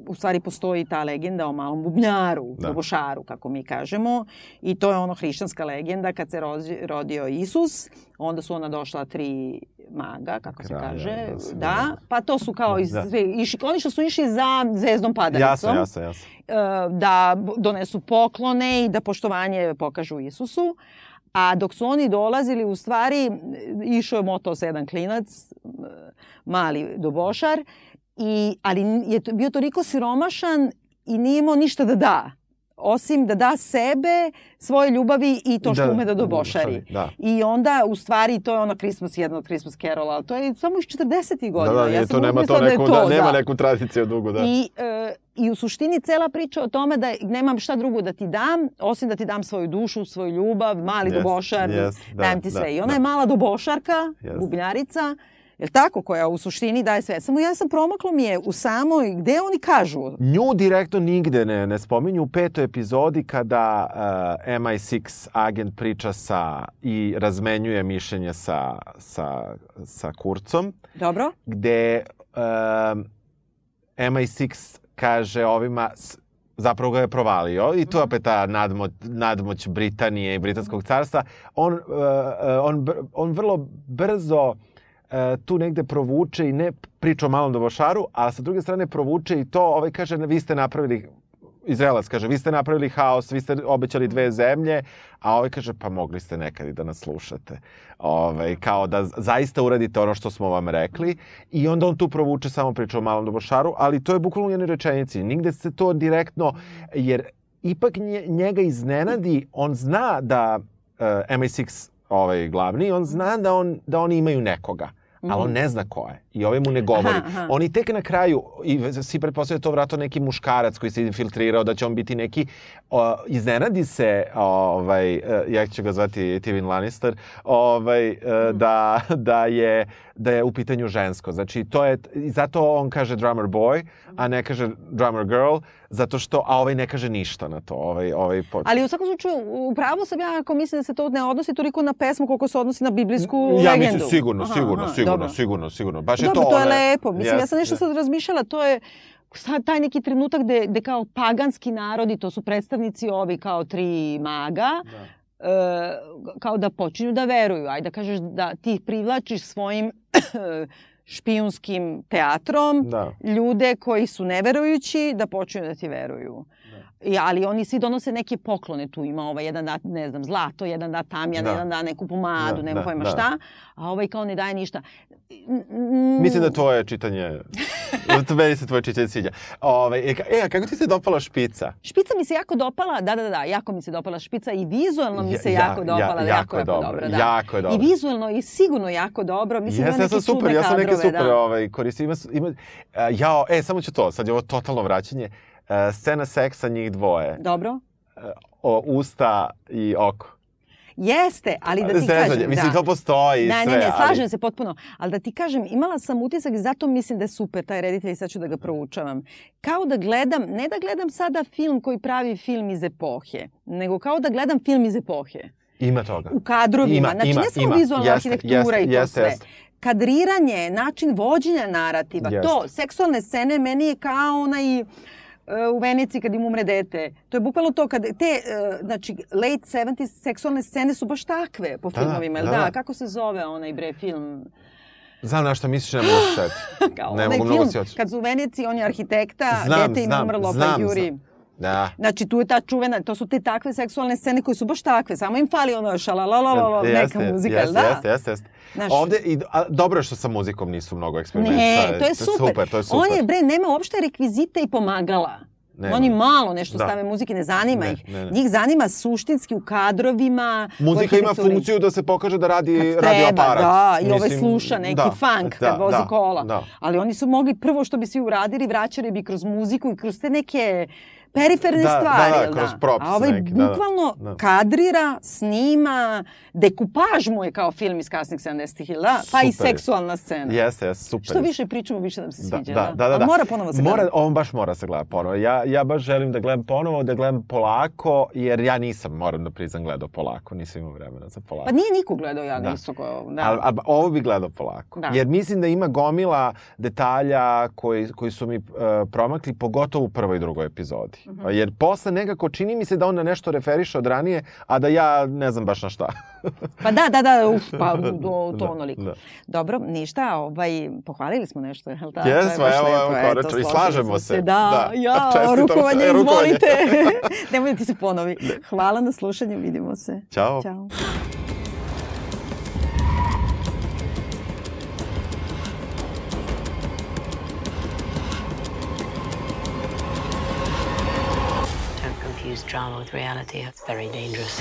Speaker 3: u stvari postoji ta legenda o malom bubnjaru,
Speaker 4: Da.
Speaker 3: bubušaru, kako mi kažemo. I to je ono hrišćanska legenda kad se rozi, rodio Isus. Onda su ona došla tri maga, kako se
Speaker 4: Kralja,
Speaker 3: kaže.
Speaker 4: da se-
Speaker 3: Da, pa to su kao iz,
Speaker 4: Da.
Speaker 3: išli, oni što su išli za zvezdom padalicom.
Speaker 4: Jasno, jasno, jasno.
Speaker 3: uh, da donesu poklone i da poštovanje pokažu Isusu. A dok su oni dolazili, u stvari, išao je moto sedam klinac, m, mali dobošar, i, ali je bio toliko siromašan i nije imao ništa da da. Osim da da sebe, svoje ljubavi i to što ume da dobošari.
Speaker 4: Da.
Speaker 3: I onda, u stvari, to je ono Christmas, jedno od Christmas Carola, ali to je samo iz 40.
Speaker 4: Da,
Speaker 3: godina.
Speaker 4: da,
Speaker 3: ja
Speaker 4: nije
Speaker 3: sam
Speaker 4: to, nema to
Speaker 3: da
Speaker 4: neku,
Speaker 3: to,
Speaker 4: da, nema
Speaker 3: da.
Speaker 4: neku tradiciju dugu, da.
Speaker 3: I, e, I u suštini cela priča o tome da nemam šta drugo da ti dam, osim da ti dam svoju dušu, svoju ljubav, mali
Speaker 4: Jest,
Speaker 3: dobošar,
Speaker 4: jest, da,
Speaker 3: dajem ti
Speaker 4: da,
Speaker 3: sve. I ona
Speaker 4: da.
Speaker 3: je mala dobošarka,
Speaker 4: Jest.
Speaker 3: bubnjarica, Jel tako? Koja u suštini daje sve. Samo ja sam promaklo mi je u samoj, gde oni kažu?
Speaker 4: Nju direktno nigde ne, ne spominju u petoj epizodi kada uh, MI6 agent priča sa i razmenjuje mišljenje sa, sa, sa Kurcom,
Speaker 3: Dobro?
Speaker 4: gde um, MI6 kaže ovima, zapravo ga je provalio i to je opet ta nadmoć, nadmoć Britanije i Britanskog carstva. On, uh, uh, on, on vrlo brzo uh, tu negde provuče i ne priča o malom dobošaru, a sa druge strane provuče i to, ovaj kaže, vi ste napravili Izraelac kaže, vi ste napravili haos, vi ste obećali dve zemlje, a ovaj kaže, pa mogli ste nekad i da nas slušate. Ovaj, kao da zaista uradite ono što smo vam rekli i onda on tu provuče samo priču o malom dobošaru, ali to je bukvalno u jednoj rečenici. Nigde se to direktno, jer ipak nje, njega iznenadi, on zna da uh, MI6 ovaj glavni, on zna da, on, da oni imaju nekoga ali on ne zna ko je. I ovaj mu ne govori.
Speaker 3: Aha, aha.
Speaker 4: Oni tek na kraju, i svi pretpostavljaju to vratno neki muškarac koji se infiltrirao, da će on biti neki, o, iznenadi se, ovaj, e, ja ću ga zvati Tywin Lannister, ovaj, e,
Speaker 3: Mhm.
Speaker 4: da, da, je, da je u pitanju žensko. Znači, to je, i zato on kaže drummer boy, a ne kaže drummer girl, zato što, a ovaj ne kaže ništa na to. Ovaj, ovaj po...
Speaker 3: Ali u svakom slučaju, upravo sam ja ako mislim da se to ne odnosi toliko na pesmu koliko se odnosi na biblijsku
Speaker 4: ja
Speaker 3: legendu.
Speaker 4: mislim, sigurno,
Speaker 3: Aha,
Speaker 4: sigurno,
Speaker 3: aha,
Speaker 4: sigurno,
Speaker 3: dobro.
Speaker 4: sigurno, sigurno. Baš
Speaker 3: Dobro,
Speaker 4: to,
Speaker 3: to je lepo. Mislim, ja sam nešto
Speaker 4: jest.
Speaker 3: sad razmišljala, to je sad taj neki trenutak gde, gde kao paganski narodi, to su predstavnici ovi kao tri maga,
Speaker 4: Da.
Speaker 3: e, kao da počinju da veruju. Ajde da kažeš da ti privlačiš svojim <clears throat> špijunskim teatrom,
Speaker 4: Da.
Speaker 3: ljude koji su neverujući da počinju da ti veruju. Ali oni svi donose neke poklone. Tu ima ovaj jedan da, ne znam, zlato, jedan da tamjan,
Speaker 4: Da.
Speaker 3: jedan da neku pomadu,
Speaker 4: Da,
Speaker 3: nema
Speaker 4: da,
Speaker 3: pojma
Speaker 4: da.
Speaker 3: šta. A ovaj kao ne daje ništa. Mm,
Speaker 4: Mislim da tvoje čitanje, da <laughs> meni se tvoje čitanje sviđa. Ove, e, e, a kako ti se dopala špica?
Speaker 3: Špica mi se jako dopala, da, da, da, jako mi se dopala špica i vizualno mi
Speaker 4: Ja-
Speaker 3: se
Speaker 4: ja-
Speaker 3: jako
Speaker 4: ja-
Speaker 3: dopala,
Speaker 4: jako
Speaker 3: jako,
Speaker 4: je
Speaker 3: jako,
Speaker 4: dobro,
Speaker 3: dobro, da.
Speaker 4: jako je dobro.
Speaker 3: I vizualno i sigurno jako dobro. Mislim,
Speaker 4: Jeste,
Speaker 3: ima
Speaker 4: ja sam super, ja sam neke
Speaker 3: kadrove,
Speaker 4: super
Speaker 3: da.
Speaker 4: ovaj, koristio. Ima, ima, a, jao, e, samo ću to, sad je ovo totalno vraćanje. Scena seksa njih dvoje.
Speaker 3: Dobro?
Speaker 4: O, usta i oko.
Speaker 3: Jeste, ali da ti
Speaker 4: Zezanje,
Speaker 3: kažem...
Speaker 4: Mislim,
Speaker 3: da.
Speaker 4: to postoji
Speaker 3: Ne,
Speaker 4: sve,
Speaker 3: ne, ne, slažem
Speaker 4: ali...
Speaker 3: se potpuno. Ali da ti kažem, imala sam utisak i zato mislim da je super taj reditelj i sad ću da ga proučavam. Kao da gledam, ne da gledam sada film koji pravi film iz epohe, nego kao da gledam film iz epohe.
Speaker 4: Ima toga.
Speaker 3: U kadrovima,
Speaker 4: Ima,
Speaker 3: znači
Speaker 4: ima,
Speaker 3: ne samo
Speaker 4: ima.
Speaker 3: vizualna
Speaker 4: Jeste,
Speaker 3: arhitektura
Speaker 4: jeste,
Speaker 3: i to
Speaker 4: jeste,
Speaker 3: sve.
Speaker 4: jeste.
Speaker 3: Kadriranje, način vođenja narativa,
Speaker 4: Jeste.
Speaker 3: to, seksualne scene meni je kao onaj e, u Veneciji kad im umre dete. To je bukvalno to, kad te, e, znači, late 70s seksualne scene su baš takve po
Speaker 4: Da,
Speaker 3: filmovima,
Speaker 4: da,
Speaker 3: da,
Speaker 4: da.
Speaker 3: Kako se zove onaj bre film?
Speaker 4: Znam na što misliš, ne mogu se setiti.
Speaker 3: Kao
Speaker 4: Ne
Speaker 3: onaj
Speaker 4: mogu mnogo
Speaker 3: film,
Speaker 4: se
Speaker 3: kad su u Veneciji, on je arhitekta,
Speaker 4: Znam,
Speaker 3: dete im
Speaker 4: znam,
Speaker 3: umrlo,
Speaker 4: znam,
Speaker 3: pa juri.
Speaker 4: znam. Da.
Speaker 3: Znači, tu je ta čuvena, to su te takve seksualne scene koje su baš takve, samo im fali ono šalalalala, neka
Speaker 4: Jeste,
Speaker 3: muzika,
Speaker 4: jeste,
Speaker 3: da?
Speaker 4: Jeste, jeste, jeste.
Speaker 3: Znaš-
Speaker 4: Ovde, i, a, dobro je što sa muzikom nisu mnogo eksperimentisali.
Speaker 3: Ne, to je super.
Speaker 4: super. To je super.
Speaker 3: On je, bre, nema uopšte rekvizite i pomagala.
Speaker 4: Nema.
Speaker 3: Oni malo nešto
Speaker 4: Da.
Speaker 3: stave muzike, ne zanima
Speaker 4: Ne,
Speaker 3: ih.
Speaker 4: ne, ne.
Speaker 3: Njih zanima suštinski u kadrovima.
Speaker 4: Muzika ima funkciju da se pokaže da radi
Speaker 3: Kad
Speaker 4: radio
Speaker 3: treba,
Speaker 4: aparat.
Speaker 3: da, i ovaj sluša neki
Speaker 4: da,
Speaker 3: funk
Speaker 4: da,
Speaker 3: kad vozi
Speaker 4: da,
Speaker 3: kola.
Speaker 4: Da.
Speaker 3: Ali oni su mogli prvo što bi svi uradili, vraćali bi kroz muziku i kroz te neke periferne
Speaker 4: Da,
Speaker 3: stvari.
Speaker 4: da, da,
Speaker 3: jel
Speaker 4: kroz props
Speaker 3: A ovaj
Speaker 4: neki, da, da.
Speaker 3: bukvalno
Speaker 4: Da.
Speaker 3: kadrira, snima, dekupaž mu je kao film iz kasnih 70-ih, jel da? Pa i
Speaker 4: je.
Speaker 3: seksualna scena.
Speaker 4: Jeste, jeste, super.
Speaker 3: Što više pričamo, više nam se
Speaker 4: Da,
Speaker 3: sviđa.
Speaker 4: da, da, da, da.
Speaker 3: mora ponovo se
Speaker 4: mora,
Speaker 3: gleda.
Speaker 4: On baš mora se gleda ponovo. Ja, ja baš želim da gledam ponovo, da gledam polako, jer ja nisam, moram da priznam, gledao polako. Nisam imao vremena za polako.
Speaker 3: Pa nije niko gledao ja
Speaker 4: Da.
Speaker 3: visoko. Da.
Speaker 4: A, a, ovo bi gledao polako.
Speaker 3: Da.
Speaker 4: Jer mislim da ima gomila detalja koji, koji su mi uh, promakli, pogotovo u prvoj i drugoj epizodi.
Speaker 3: Mhm.
Speaker 4: Jer posle nekako čini mi se da on na nešto referiše od ranije, a da ja ne znam baš na šta. <laughs>
Speaker 3: Pa da, da, da, uf, pa <laughs> do, to
Speaker 4: Da,
Speaker 3: onoliko.
Speaker 4: da.
Speaker 3: Dobro, ništa, ovaj, pohvalili smo nešto, je li tako?
Speaker 4: Jesmo, evo, evo,
Speaker 3: eto,
Speaker 4: konačno, i slažemo
Speaker 3: smo
Speaker 4: se.
Speaker 3: Da,
Speaker 4: Da.
Speaker 3: ja, <laughs>
Speaker 4: Čestitam,
Speaker 3: rukovanje,
Speaker 4: rukovanje.
Speaker 3: izvolite. Nemoj da ti se ponovi. Hvala na slušanju, vidimo se.
Speaker 4: Ćao.
Speaker 3: Ćao.
Speaker 2: Drama with reality. It's very dangerous.